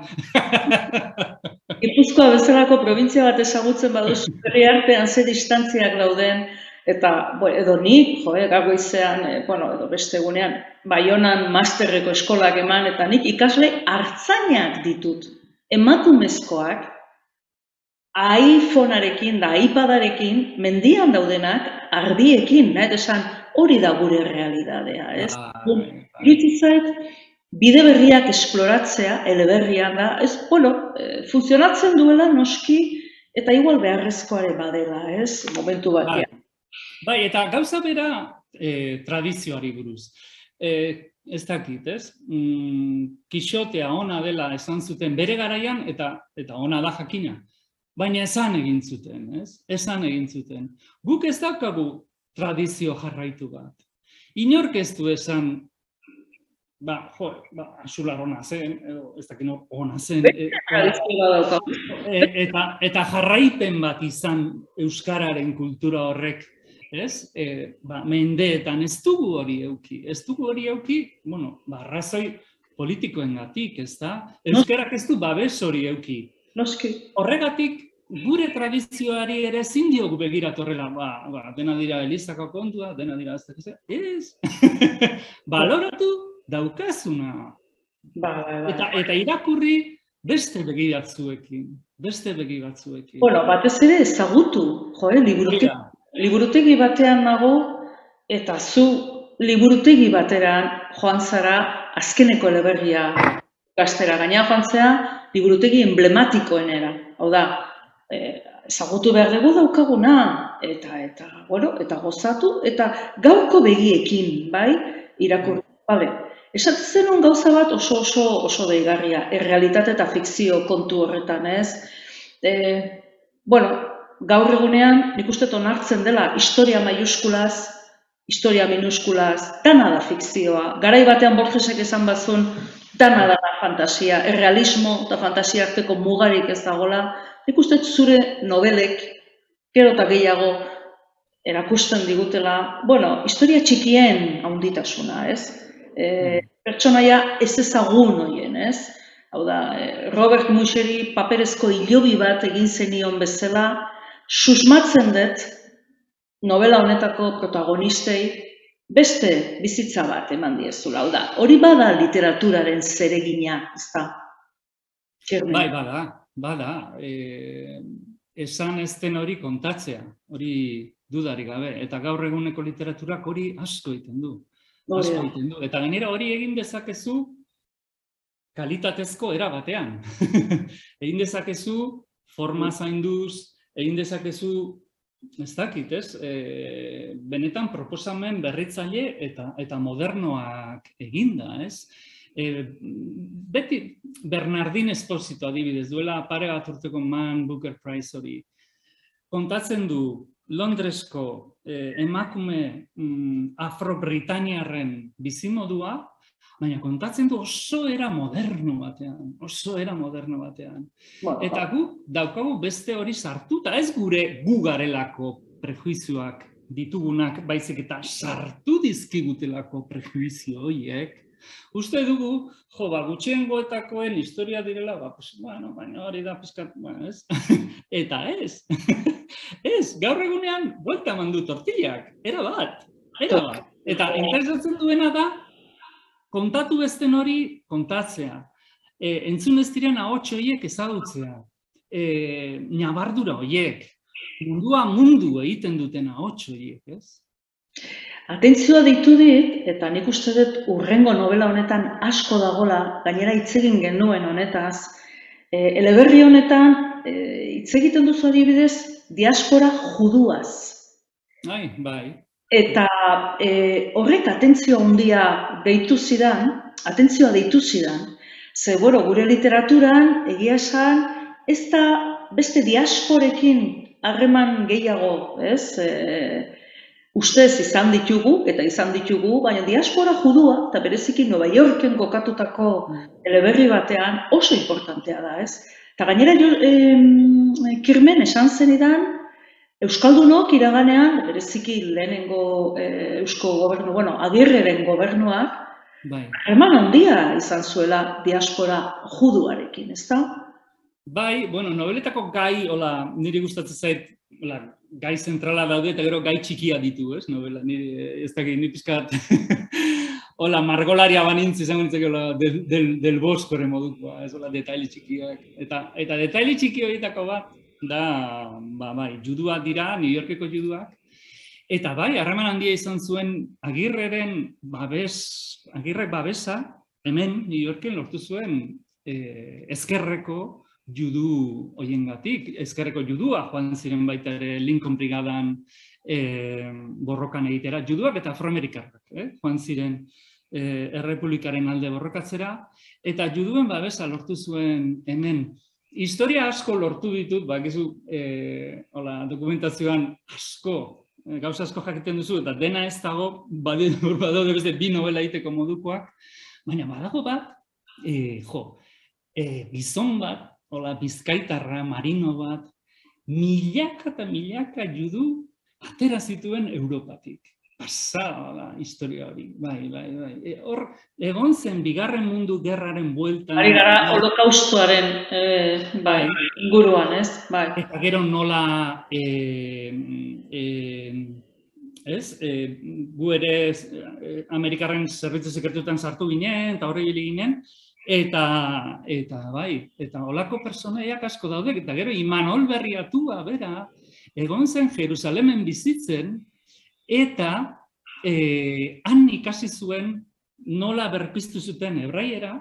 Speaker 2: Gipuzkoa bezalako provintzia bat ezagutzen baduzu, herri artean ze distantziak dauden, eta bo, edo nik, jo, goizean, eh, bueno, edo beste egunean, Baionan masterreko eskolak eman, eta nik ikasle hartzainak ditut. Emakumezkoak, iPhonearekin da iPadarekin, mendian daudenak, ardiekin, nahi esan, hori da gure realidadea, ez? Iritsi zait, bide berriak esploratzea, eleberrian da, ez, bueno, eh, funtzionatzen duela noski, eta igual beharrezkoare badela, ez, momentu
Speaker 3: Bai.
Speaker 2: batean.
Speaker 3: Bai, eta gauza bera eh, tradizioari buruz. Eh, ez dakit, ez? Mm, Kixotea ona dela esan zuten bere garaian eta eta ona da jakina. Baina esan egin zuten, ez? Esan egin zuten. Guk ez daukagu tradizio jarraitu bat. Inork ez du esan ba, jo, ba, Axular ona zen, edo ez dakit nor ona zen, e. E- eta, eta jarraipen bat izan euskararen kultura horrek, ez? E, ba, mendeetan ez dugu hori euki. Ez dugu hori euki, bueno, ba, arrazoi politikoengatik, ez da? Euskarak ez du babes hori euki.
Speaker 2: Noski.
Speaker 3: Horregatik, gure tradizioari ere ezin diogu begiratu horrela, ba, ba, dena dira elizako kontua, dena dira ez ez, baloratu daukazuna.
Speaker 2: Ba, ba, ba.
Speaker 3: Eta, eta irakurri beste begi batzuekin, beste begi batzuekin.
Speaker 2: Bueno, batez ere ezagutu, jo, eh, liburutegi, liburutegi batean nago, eta zu liburutegi bateran joan zara azkeneko eleberria gaztera. Gaina joan zera liburutegi emblematikoenera. Hau da, eh, ezagutu behar dugu daukaguna, eta, eta, bueno, eta gozatu, eta gaurko begiekin, bai, irakurri. Bale, esaten zenun gauza bat oso oso oso deigarria, errealitate eta fikzio kontu horretan, ez? E, bueno, gaur egunean nik uste onartzen dela historia maiuskulaz, historia minuskulaz, dana da fikzioa. Garai batean Borgesek esan bazun, dana da fantasia, errealismo eta fantasia arteko mugarik ez dagola. Nik uste zure nobelek, gero eta gehiago, erakusten digutela, bueno, historia txikien haunditasuna, ez? E, pertsonaia ez ezagun hoien, ez? Hau da, eh, Robert Muxeri paperezko hilobi bat egin zenion bezala, susmatzen dut novela honetako protagonistei beste bizitza bat eman diezula. Hau da, hori bada literaturaren zeregina, ezta? Txermen.
Speaker 3: Bai, bada, bada. E, esan ez den hori kontatzea, hori dudarik gabe. Eta gaur eguneko literaturak hori asko egiten du. Asko egiten du. Eta gainera hori egin dezakezu kalitatezko era batean. egin dezakezu forma zainduz, egin dezakezu ez dakit, ez? E, benetan proposamen berritzaile eta eta modernoak eginda, ez? E, beti Bernardin Esposito adibidez, duela pare bat urteko Man Booker Prize hori, kontatzen du Londresko eh, emakume mm, afro-britaniarren bizimodua, baina kontatzen du oso era moderno batean, oso era moderno batean.
Speaker 2: Bueno,
Speaker 3: Eta gu daukagu beste hori sartuta, ez gure gu garelako prejuizioak ditugunak, baizik eta sartu dizkigutelako prejuizio horiek. Uste dugu, jo, ba, gutxiengoetakoen historia direla, ba, pues, bueno, baina hori da pizkat, bueno, ez? eta ez, ez, gaur egunean, buelta mandu tortillak, era bat, era bat. Eta interesatzen duena da, kontatu besten hori kontatzea. E, entzun ez diren ahots horiek ezagutzea. E, nabardura horiek. Mundua mundu egiten duten ahots horiek, ez?
Speaker 2: Atentzioa deitu dit, eta nik uste dut urrengo novela honetan asko dagola, gainera hitz egin genuen honetaz, e, eleberri honetan e, hitz egiten duzu adibidez diaspora juduaz.
Speaker 3: Bai, bai.
Speaker 2: Eta e, horrek atentzio handia deitu zidan, atentzioa deitu zidan, ze boro, gure literaturan egia esan ez da beste diasporekin harreman gehiago, ez? E, ustez izan ditugu, eta izan ditugu, baina diaspora judua, eta bereziki Nueva Yorken kokatutako eleberri batean oso importantea da, ez? Eta gainera, jo, em, kirmen esan zenidan, Euskaldunok iraganean, bereziki lehenengo eh, Eusko gobernu, bueno, agirreren gobernuak,
Speaker 3: Bai.
Speaker 2: harreman handia izan zuela diaspora juduarekin, ezta?
Speaker 3: Bai, bueno, noveletako gai, hola, niri gustatzen zait, hola, gai zentrala daude eta gero gai txikia ditu, ez, novela, niri, ez dakit, niri pizkat, hola, margolaria banintz izango nintzake, hola, del, del, del boskore modukoa, ez, hola, detaili txikiak, eta, eta detaili txiki horietako bat, da, ba, bai, juduak dira, New Yorkeko juduak, eta bai, harreman handia izan zuen agirreren babes, agirrek babesa, hemen New Yorken lortu zuen eh, ezkerreko judu hoiengatik, ezkerreko judua joan ziren baita ere Lincoln Brigadan eh, borrokan egitera, juduak eta afroamerikarrak, eh, joan ziren eh, errepublikaren alde borrokatzera, eta juduen babesa lortu zuen hemen. Historia asko lortu ditut, bakizu, eh, hola, dokumentazioan asko, eh, gauza asko jakiten duzu, eta dena ez dago, bade- badaude beste bi novela egiteko modukoak, baina badago bat, eh, jo, eh, gizon bat, hola, bizkaitarra, marino bat, milaka eta milaka judu atera zituen Europatik. Pasada da historia hori, bai, bai, bai. E, hor, egon zen bigarren mundu gerraren bueltan.
Speaker 2: Ari gara holokaustoaren e, bai, inguruan, ez? Bai.
Speaker 3: Eta gero nola e, e, ez? E, gu ere e, Amerikarren zerbitzu sekretuetan sartu ginen, eta horri hili ginen, eta, eta bai, eta olako personaiak asko daude, eta gero Imanol berriatua, bera, egon zen Jerusalemen bizitzen, eta e, han ikasi zuen nola berpiztu zuten hebraiera,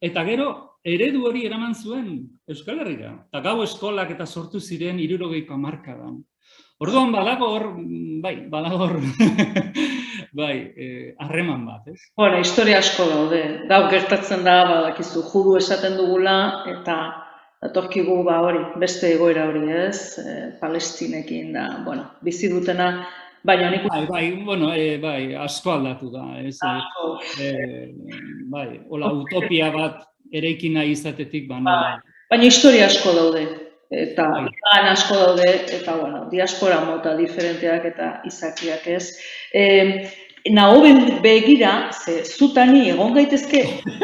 Speaker 3: eta gero eredu hori eraman zuen Euskal Herriera. Eta gau eskolak eta sortu ziren irurogeiko amarkadan. Orduan badago hor, bai, badago hor, bai, eh, harreman bat, ez?
Speaker 2: Bueno, historia asko daude. Dau gertatzen da, badakizu, judu esaten dugula, eta datorkigu ba hori, beste egoera hori, ez? E, Palestinekin da, bueno, bizi dutena Baina nik
Speaker 3: bai, bai, bueno, e, bai, asko aldatu da, ez? Asko. E, bai, hola utopia bat eraikina izatetik, baina... Bai.
Speaker 2: Baina historia asko daude, eta bai. asko daude, eta, bueno, diaspora mota diferenteak eta izakiak, ez? E, Naho begira, ze zutani egon gaitezke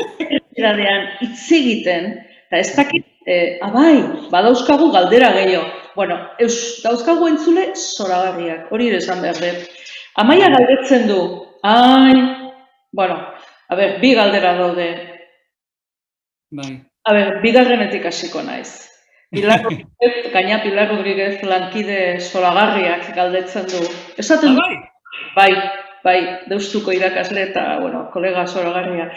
Speaker 2: eradean hitz egiten, eta ez dakit, e, abai, badauzkagu galdera gehiago, bueno, eus, dauzkagu entzule zoragarriak, hori ere esan behar dut. Amaia galdetzen du, ai, bueno, a ber, bi galdera daude.
Speaker 3: Bai.
Speaker 2: A ber, bi galdenetik hasiko naiz. Pilar Rodríguez, gaina Pilar Rodríguez lankide zoragarriak galdetzen du. Esaten du,
Speaker 3: bai.
Speaker 2: bai, bai, deustuko irakasle eta, bueno, kolega zoragarria.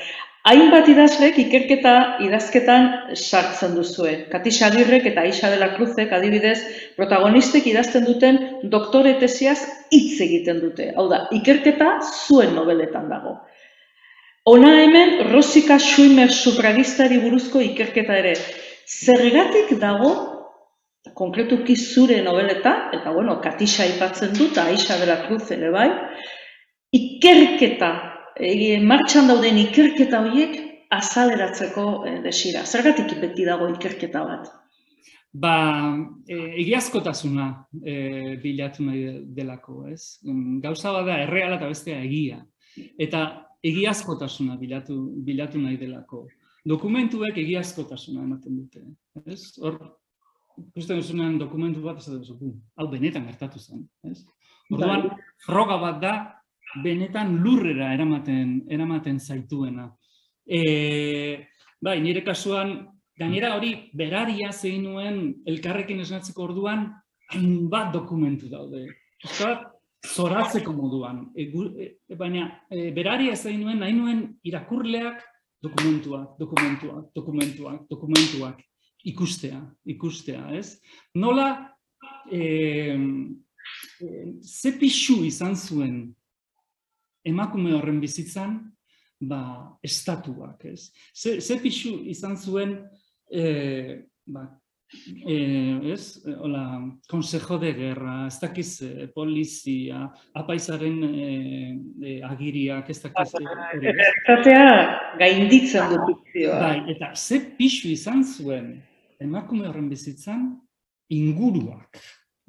Speaker 2: Hainbat idazlek ikerketa idazketan sartzen duzue. Katisa Agirrek eta Aixa dela Cruzek adibidez protagonistek idazten duten doktore tesiaz hitz egiten dute. Hau da, ikerketa zuen nobeletan dago. Ona hemen Rosika Schuimer sufragistari buruzko ikerketa ere. Zergatik dago konkretuki zure nobeleta, eta bueno, Katisa aipatzen dut, Aixa dela Cruz ere bai, ikerketa e, martxan dauden ikerketa horiek azaleratzeko e, desira. Zergatik beti dago ikerketa bat?
Speaker 3: Ba, e, egiazkotasuna e, bilatu nahi delako, ez? Gauza bada erreala eta bestea egia. Eta egiazkotasuna bilatu, bilatu nahi delako. Dokumentuek egiazkotasuna ematen dute, ez? Hor, ikusten duzunean dokumentu bat ez da hau benetan gertatu zen, ez? Orduan, bai. froga bat da, benetan lurrera eramaten, eramaten zaituena. E, bai, nire kasuan, gainera hori beraria zein nuen elkarrekin esnatzeko orduan, hainbat dokumentu daude. Euskal, zoratzeko moduan. E, e, baina, e, beraria zein nuen, nahi nuen irakurleak dokumentuak, dokumentuak, dokumentuak, dokumentuak, ikustea, ikustea, ez? Nola, e, e, ze pixu izan zuen emakume horren bizitzan, ba, estatuak, ez? Ze, ze pixu izan zuen, e, ba, e, ez? Ola, Consejo de Guerra, ez dakiz e, polizia, apaizaren e, e, agiriak, ez dakiz...
Speaker 2: Estatea gainditzen dut
Speaker 3: Bai, eta ze pixu izan zuen emakume horren bizitzan, inguruak,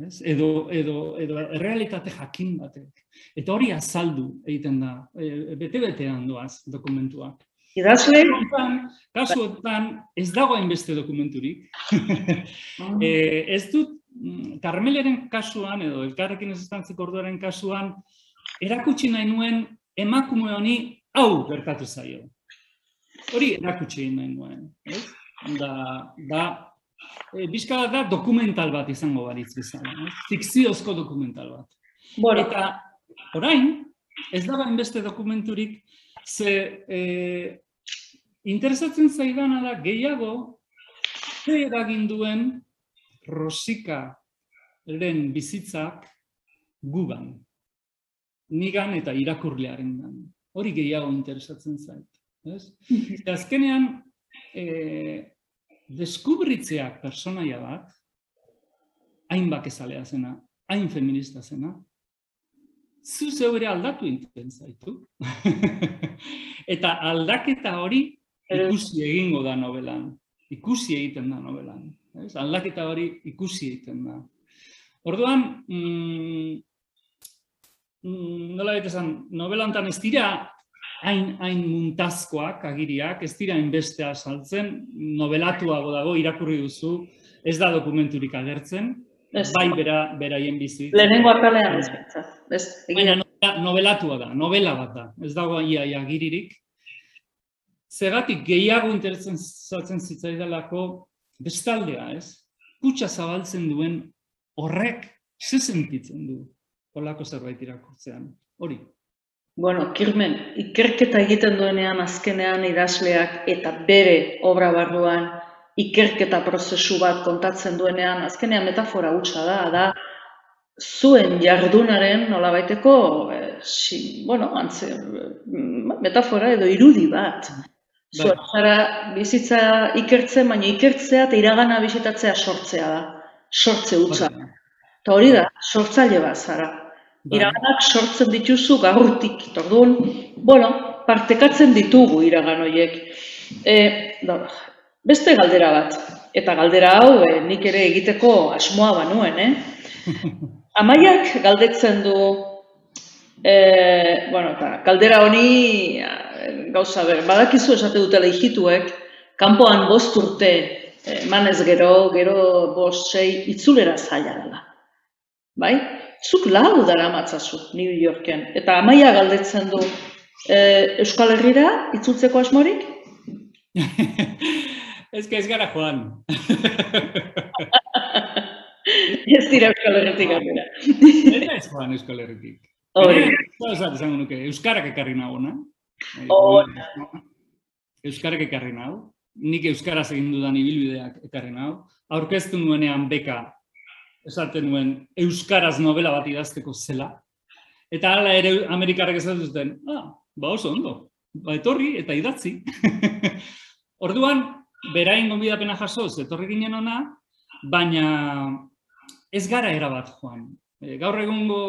Speaker 3: ez? Edo, edo, edo realitate jakin batek. Eta hori azaldu egiten da, e, bete-betean doaz dokumentuak.
Speaker 2: Idazle?
Speaker 3: Kasuetan, ez dago hainbeste dokumenturik. e, ez dut, mm, Karmeleren kasuan, edo elkarrekin ez estantzeko orduaren kasuan, erakutsi nahi nuen emakume honi hau gertatu zaio. Hori erakutsi nahi nuen. Ez? Da, da, e, da dokumental bat izango baritz izan. Fikziozko dokumental bat.
Speaker 2: Bueno.
Speaker 3: Eta Orain, ez da beste dokumenturik, ze e, interesatzen zaidana da gehiago, ze eragin duen rosika lehen bizitzak gugan, nigan eta irakurlearen gan. Hori gehiago interesatzen zait. Ez? Azkenean, e, deskubritzeak personaia bat, hain bakezalea zena, hain feminista zena, zu zeu ere aldatu egiten zaitu. eta aldaketa hori ikusi egingo da novelan. Ikusi egiten da novelan. Ez? Aldaketa hori ikusi egiten da. Orduan, mm, mm, nola baita esan, novelantan ez dira hain, hain muntazkoak agiriak, ez dira hainbestea saltzen, novelatuago dago, irakurri duzu, ez da dokumenturik agertzen,
Speaker 2: Ez.
Speaker 3: bai bera, beraien bizi.
Speaker 2: Lehenengo atalean ez. Ez,
Speaker 3: Baina novelatua da, novela bat da, ez dago ia, ia agiririk. Zergatik gehiago interesatzen zatzen zitzaidalako bestaldea, ez? Kutsa zabaltzen duen horrek ze sentitzen du holako zerbait irakurtzean. Hori.
Speaker 2: Bueno, Kirmen, ikerketa egiten duenean azkenean idazleak eta bere obra barruan ikerketa prozesu bat kontatzen duenean, azkenean metafora hutsa da, da zuen jardunaren nolabaiteko, eh, si, bueno, antze, mm, metafora edo irudi bat. Zuen
Speaker 3: Bai.
Speaker 2: zara bizitza ikertzen, baina ikertzea eta iragana bisitatzea sortzea da. Sortze hutsa.
Speaker 3: Da.
Speaker 2: Eta hori da, sortzaile bat zara.
Speaker 3: Bai.
Speaker 2: Iraganak sortzen dituzu gaurtik, orduan, bueno, partekatzen ditugu iragan horiek. E, da, beste galdera bat, eta galdera hau e, nik ere egiteko asmoa banuen, eh? Amaiak galdetzen du, e, bueno, eta galdera honi gauza ber, badakizu esate dutela hijituek, kanpoan bost urte eh, emanez gero, gero bost sei itzulera zaila dela. Bai? Zuk lau dara matzazu New Yorken. Eta amaia galdetzen du e, Euskal Herrira itzultzeko asmorik?
Speaker 3: ez que ez gara joan.
Speaker 2: Ez dira Euskal Herritik atera.
Speaker 3: Ez joan Euskal Herritik.
Speaker 2: Hori.
Speaker 3: Esango nuke, Euskarak ekarri nagona.
Speaker 2: Hori.
Speaker 3: Euskarak ekarri nahu. Nik Euskaraz egin dudan ibilbideak ekarri nahu. Aurkeztu nuenean beka, esaten nuen Euskaraz novela bat idazteko zela. Eta hala ere Amerikarrek esaten zuten, ah, ba oso ondo, ba etorri eta idatzi. Orduan, berain gonbidapena jasoz, etorri ginen ona, baina ez gara erabat joan. E, gaur egungo...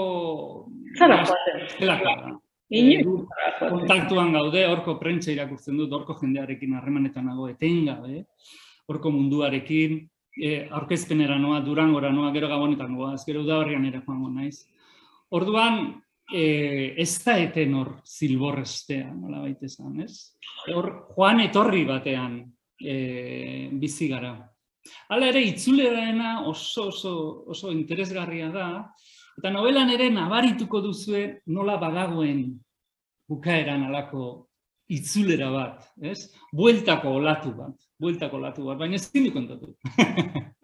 Speaker 2: Zara joaten.
Speaker 3: Gu
Speaker 2: zara
Speaker 3: kontaktuan gaude, horko prentsa irakurtzen dut, horko jendearekin harremanetan nago etengabe, horko munduarekin, e, aurkezpenera noa, durangora noa, gero gabonetan goaz, gero udaberrian ere joango naiz. Orduan, e, ez da eten hor zilborrestea, nola baita esan, ez? Hor, joan etorri batean e, bizi gara. Hala ere, itzulerena oso, oso, oso interesgarria da, eta novelan ere nabarituko duzue nola badagoen bukaeran alako itzulera bat, ez? Bueltako olatu bat, bueltako olatu bat, baina ez dindi kontatu.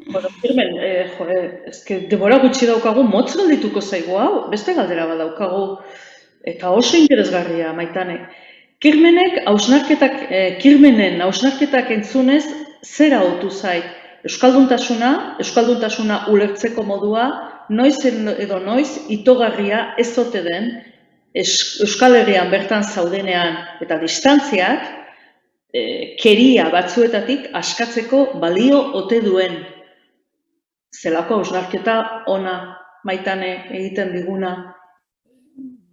Speaker 2: Bueno, Firmen, eh, jo, eske denbora gutxi daukagu, motz geldituko zaigu hau, beste galdera bat daukagu, eta oso interesgarria maitane. Kirmenek hausnarketak, eh, Kirmenen hausnarketak entzunez, zer autu zait? Euskalduntasuna, Euskalduntasuna ulertzeko modua, noiz edo noiz itogarria ez ote den, Euskal Herrian bertan zaudenean eta distantziak, eh, keria batzuetatik askatzeko balio ote duen zelako hausnarketa ona maitane egiten diguna.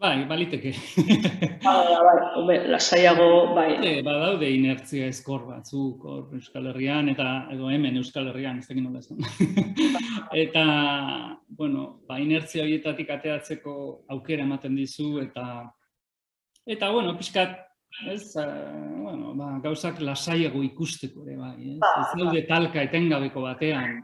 Speaker 3: Bai, baliteke.
Speaker 2: Bai, bai, hombre, lasaiago, bai.
Speaker 3: Badaude, badaude inertzia eskor batzuk hor Euskal Herrian eta edo hemen Euskal Herrian, ez dakit nola esan. eta, bueno, ba, inertzia horietatik ateatzeko aukera ematen dizu eta eta bueno, pixkat, ez, eh, bueno, ba, gauzak lasaiago ikusteko ere bai, ez? Ez daude talka etengabeko batean.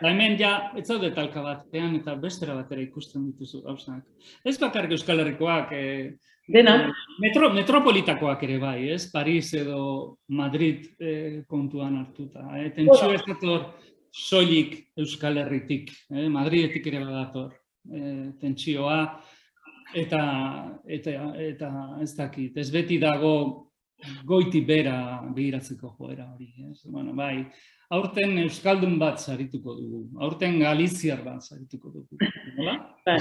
Speaker 3: Eta hemen ja, ez zaude talka batean eta bestera batera ikusten dituzu gauzak. Ez bakarrik Euskal Herrikoak, eh,
Speaker 2: Dena,
Speaker 3: Metro, metropolitakoak ere bai, ez? Paris edo Madrid eh, kontuan hartuta. Eh? Tentsio ez dator soilik Euskal Herritik, eh? Madridetik ere badator eh, tentsioa, eta, eta, eta ez dakit, ez beti dago goiti bera begiratzeko joera hori. Ez? Bueno, bai, aurten Euskaldun bat sarituko dugu, aurten Galiziar bat sarituko dugu. Nola?
Speaker 2: bai,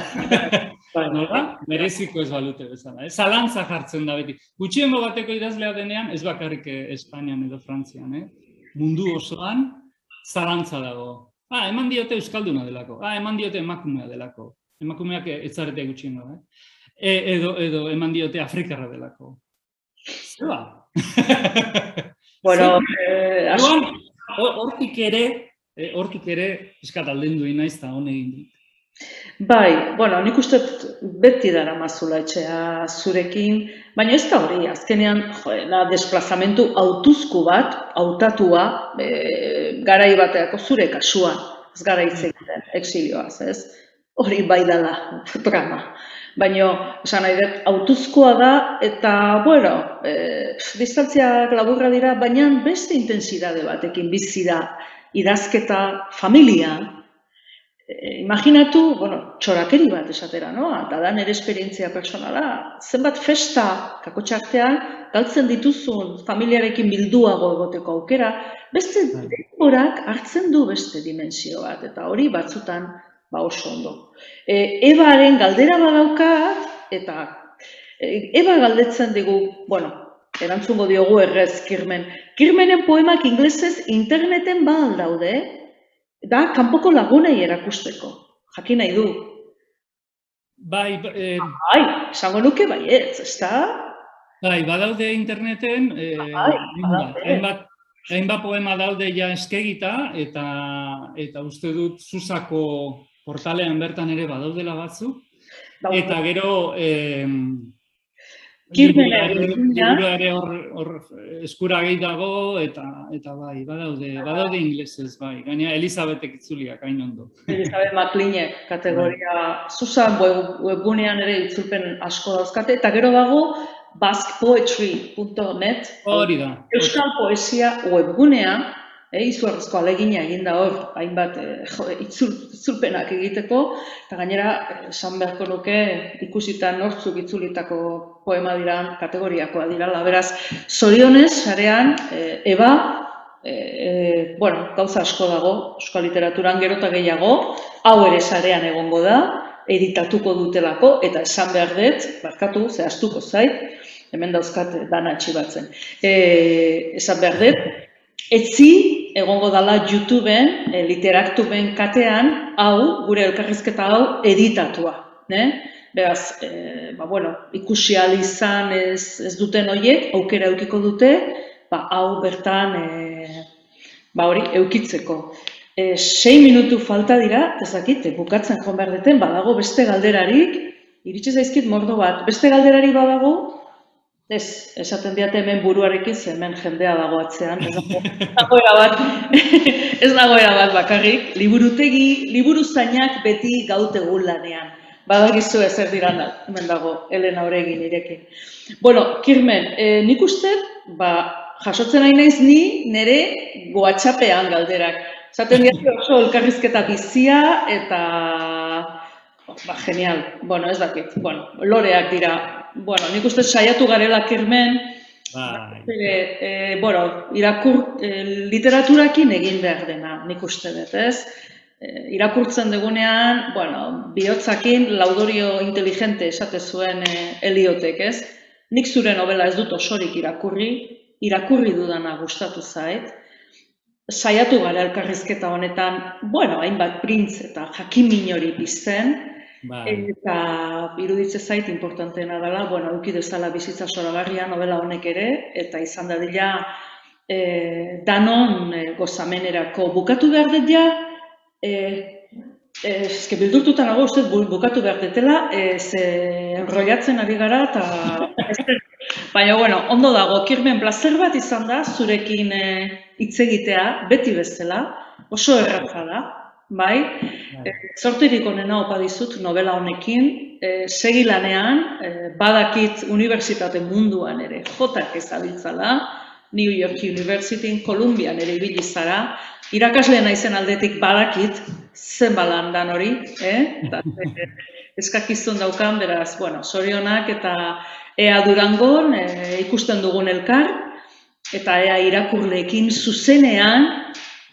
Speaker 2: bai,
Speaker 3: Nola? Mereziko ez balute bezala. Ez zalantza jartzen da beti. Gutxiengo bateko idazlea denean, ez bakarrik eh, Espainian edo Frantzian, eh? mundu osoan, zalantza dago. Ah, eman diote Euskalduna delako. Ah, eman diote emakumea delako. Emakumeak ez zarete gutxiengo, eh? E, edo, edo eman diote Afrikarra delako. Zeba.
Speaker 2: Bueno, eh,
Speaker 3: hortik ere, eh, hortik ere, eskat aldendu naiz eta hone egin dit.
Speaker 2: Bai, bueno, nik uste beti dara mazula etxea zurekin, baina ez da hori, azkenean, jo, da, desplazamentu autuzku bat, autatua, e, garai bateako zure kasuan, ez gara hitz egiten, exilioaz, ez? Hori bai dala, drama. Baina, esan nahi dut, autuzkoa da, eta, bueno, e, distantziak laburra dira, baina beste intensidade batekin bizi da idazketa familia, E, imaginatu, bueno, txorakeri bat esatera, no? Eta da nire esperientzia personala. Zenbat festa kakotxartean, galtzen dituzun familiarekin bilduago egoteko aukera, beste bai. denborak hartzen du beste dimensio bat, eta hori batzutan ba oso ondo. E, Ebaren galdera badaukat, eta e, Eba galdetzen digu, bueno, erantzungo diogu errez Kirmen. Kirmenen poemak inglesez interneten ba daude, da kanpoko lagunei erakusteko. Jakin nahi du.
Speaker 3: Bai, eh,
Speaker 2: bai, esango nuke bai ez, ezta?
Speaker 3: Bai, badaude interneten, eh, bai, hainbat, hainbat poema daude ja eskegita, eta, eta uste dut Zuzako portalean bertan ere badaudela batzu. Eta gero, eh, ere hor, hor eskura gehi dago, eta, eta bai, badaude, badaude inglesez, bai. Gaina Elizabetek itzuliak, hain ondo.
Speaker 2: Elizabeth McLean kategoria, bai. Susan webgunean ere itzulpen asko dauzkate, eta gero dago baskpoetry.net
Speaker 3: Hori da.
Speaker 2: Euskal Poesia webgunea, e, izugarrizko alegina egin da hor, hainbat e, jo, itzul, itzulpenak egiteko, eta gainera, esan beharko nuke, ikusita nortzuk itzulitako poema dira, kategoriakoa dira, beraz, zorionez, sarean, e, eba, e, e, bueno, gauza asko dago, euskal literaturan gerota gehiago, hau ere sarean egongo da, editatuko dutelako, eta esan behar dut, barkatu, zehaztuko zait, hemen dauzkat dana batzen. E, esan behar dut, etzi egongo dala YouTubeen, e, literaktuben katean, hau, gure elkarrizketa hau, editatua. Ne? Beraz, e, ba, bueno, ikusi izan ez, ez duten horiek, aukera eukiko dute, ba, hau bertan e, ba, hori eukitzeko. E, sei minutu falta dira, ez dakit, bukatzen joan behar deten, badago beste galderarik, iritsi zaizkit mordo bat, beste galderari badago, Ez, esaten diate hemen buruarekin ze hemen jendea dago atzean, ez dagoera bat, ez dagoera bat bakarrik, liburutegi, liburu zainak beti gaute lanean. Badagizu ezer diran da, hemen dago, Elena Oregin irekin. Bueno, Kirmen, e, nik uste, ba, jasotzen nahi naiz ni nire goatxapean galderak. Zaten diate oso elkarrizketa bizia eta ba, genial, bueno, ez dakit, bueno, loreak dira bueno, nik uste saiatu garela kirmen, Bai. E, bueno, irakur, e, literaturakin egin behar dena, nik uste dut, ez? E, irakurtzen dugunean, bueno, bihotzakin laudorio inteligente esate zuen e, eliotek, ez? Nik zure novela ez dut osorik irakurri, irakurri dudana gustatu zait. Saiatu gara elkarrizketa honetan, bueno, hainbat printz eta jakin hori bizten, Bai. Eta iruditze zait importanteena dela, bueno, uki dezala bizitza soragarria novela honek ere, eta izan da dila e, danon e, gozamenerako. Bukatu behar dut ja, e, e, eske bildurtuta nago uste bukatu behar dutela, e, ze enroiatzen ari gara, eta Baina, bueno, ondo dago, kirmen plazer bat izan da, zurekin hitz egitea, beti bezala, oso erratza da, bai? E, Zortirik onena opa dizut novela honekin, e, segi lanean, e, badakit unibertsitate munduan ere, jotak ezabiltzala, New York University, Columbian ere ibili zara, irakasle naizen aldetik badakit, zen balan dan hori, eh? Eta, e, eskakizun daukan, beraz, bueno, sorionak eta ea durangon e, ikusten dugun elkar, eta ea irakurleekin zuzenean,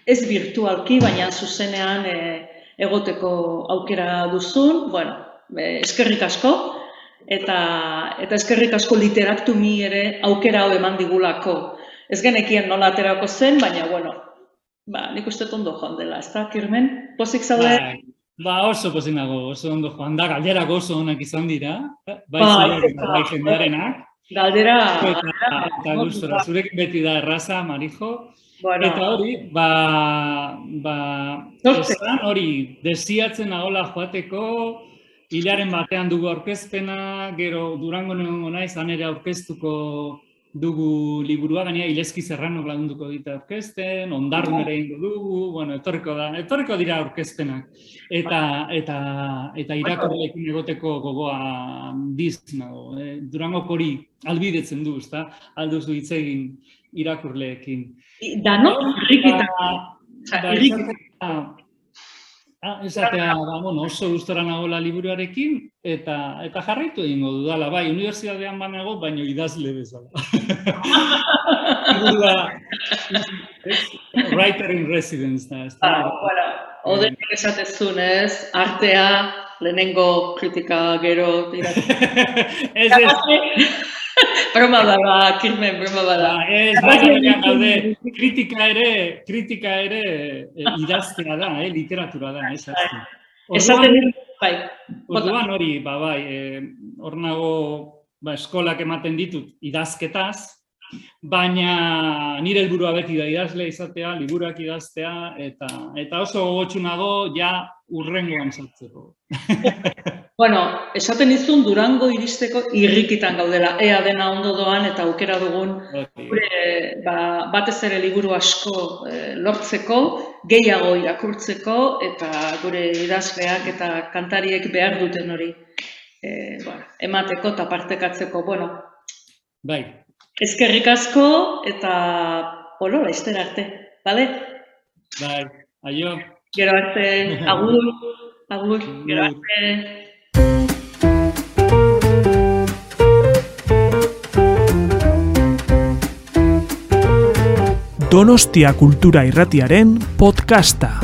Speaker 2: ez virtualki, baina zuzenean e, egoteko aukera duzun, bueno, e, eskerrik asko, eta, eta eskerrik asko literaktu mi ere aukera hau eman digulako. Ez genekien nola aterako zen, baina, bueno, ba, nik uste ondo joan dela, ez da, Kirmen? Pozik zaude? Ba,
Speaker 3: ba, oso pozik nago, oso ondo joan da, galderak oso onak izan dira, bai, bai, bai, bai,
Speaker 2: Galdera...
Speaker 3: Eta, eta gustora, zurekin beti da erraza, Marijo.
Speaker 2: Bueno,
Speaker 3: Eta hori, ba, ba, esan hori, desiatzen ahola joateko, hilaren batean dugu aurkezpena, gero Durango nengo naiz, han ere aurkeztuko dugu liburua, gainera Ilezki Serrano lagunduko dita aurkezten, ondarrun ere ingo dugu, bueno, etorriko da, etorriko dira aurkezpenak. Eta, eta, eta irakurleekin egoteko gogoa diz nago. Eh? Durangok hori albidetzen du, ezta? Alduzu hitz egin irakurleekin. Esatea, ah, esatea, ba, bueno, oso gustora nagola liburuarekin, eta eta jarraitu egingo dudala, bai, unibertsitatean banago, baino idazle bezala. Liburua, es writer in residence, da, ez da?
Speaker 2: Ah, bueno, Odenek esatezun ez, artea, lehenengo kritika gero tira.
Speaker 3: ez, ez,
Speaker 2: broma da, ba, kirmen, broma bada.
Speaker 3: Ba, ez, baina baina gaude, kritika ere, kritika ere eh, idaztea da, eh, literatura da, ez azte.
Speaker 2: Esaten bai.
Speaker 3: Orduan hori, ba, bai, eh, hor nago, ba, eskolak ematen ditut idazketaz, baina nire helburua beti da idazle izatea, liburuak idaztea, eta, eta oso gogotsu nago, ja urrengoan sartzeko.
Speaker 2: Bueno, esaten dizun Durango iristeko irrikitan gaudela, ea dena ondo doan eta aukera dugun
Speaker 3: Hori.
Speaker 2: gure ba, batez ere liburu asko eh, lortzeko, gehiago irakurtzeko eta gure idazleak eta kantariek behar duten hori eh, bueno, emateko eta partekatzeko. Bueno,
Speaker 3: Bai,
Speaker 2: eskerrik asko eta olo, laizter arte, bale?
Speaker 3: bai, aio.
Speaker 2: Gero arte, agur, agur, gero arte.
Speaker 1: Donostia Kultura Irratiaren podcasta.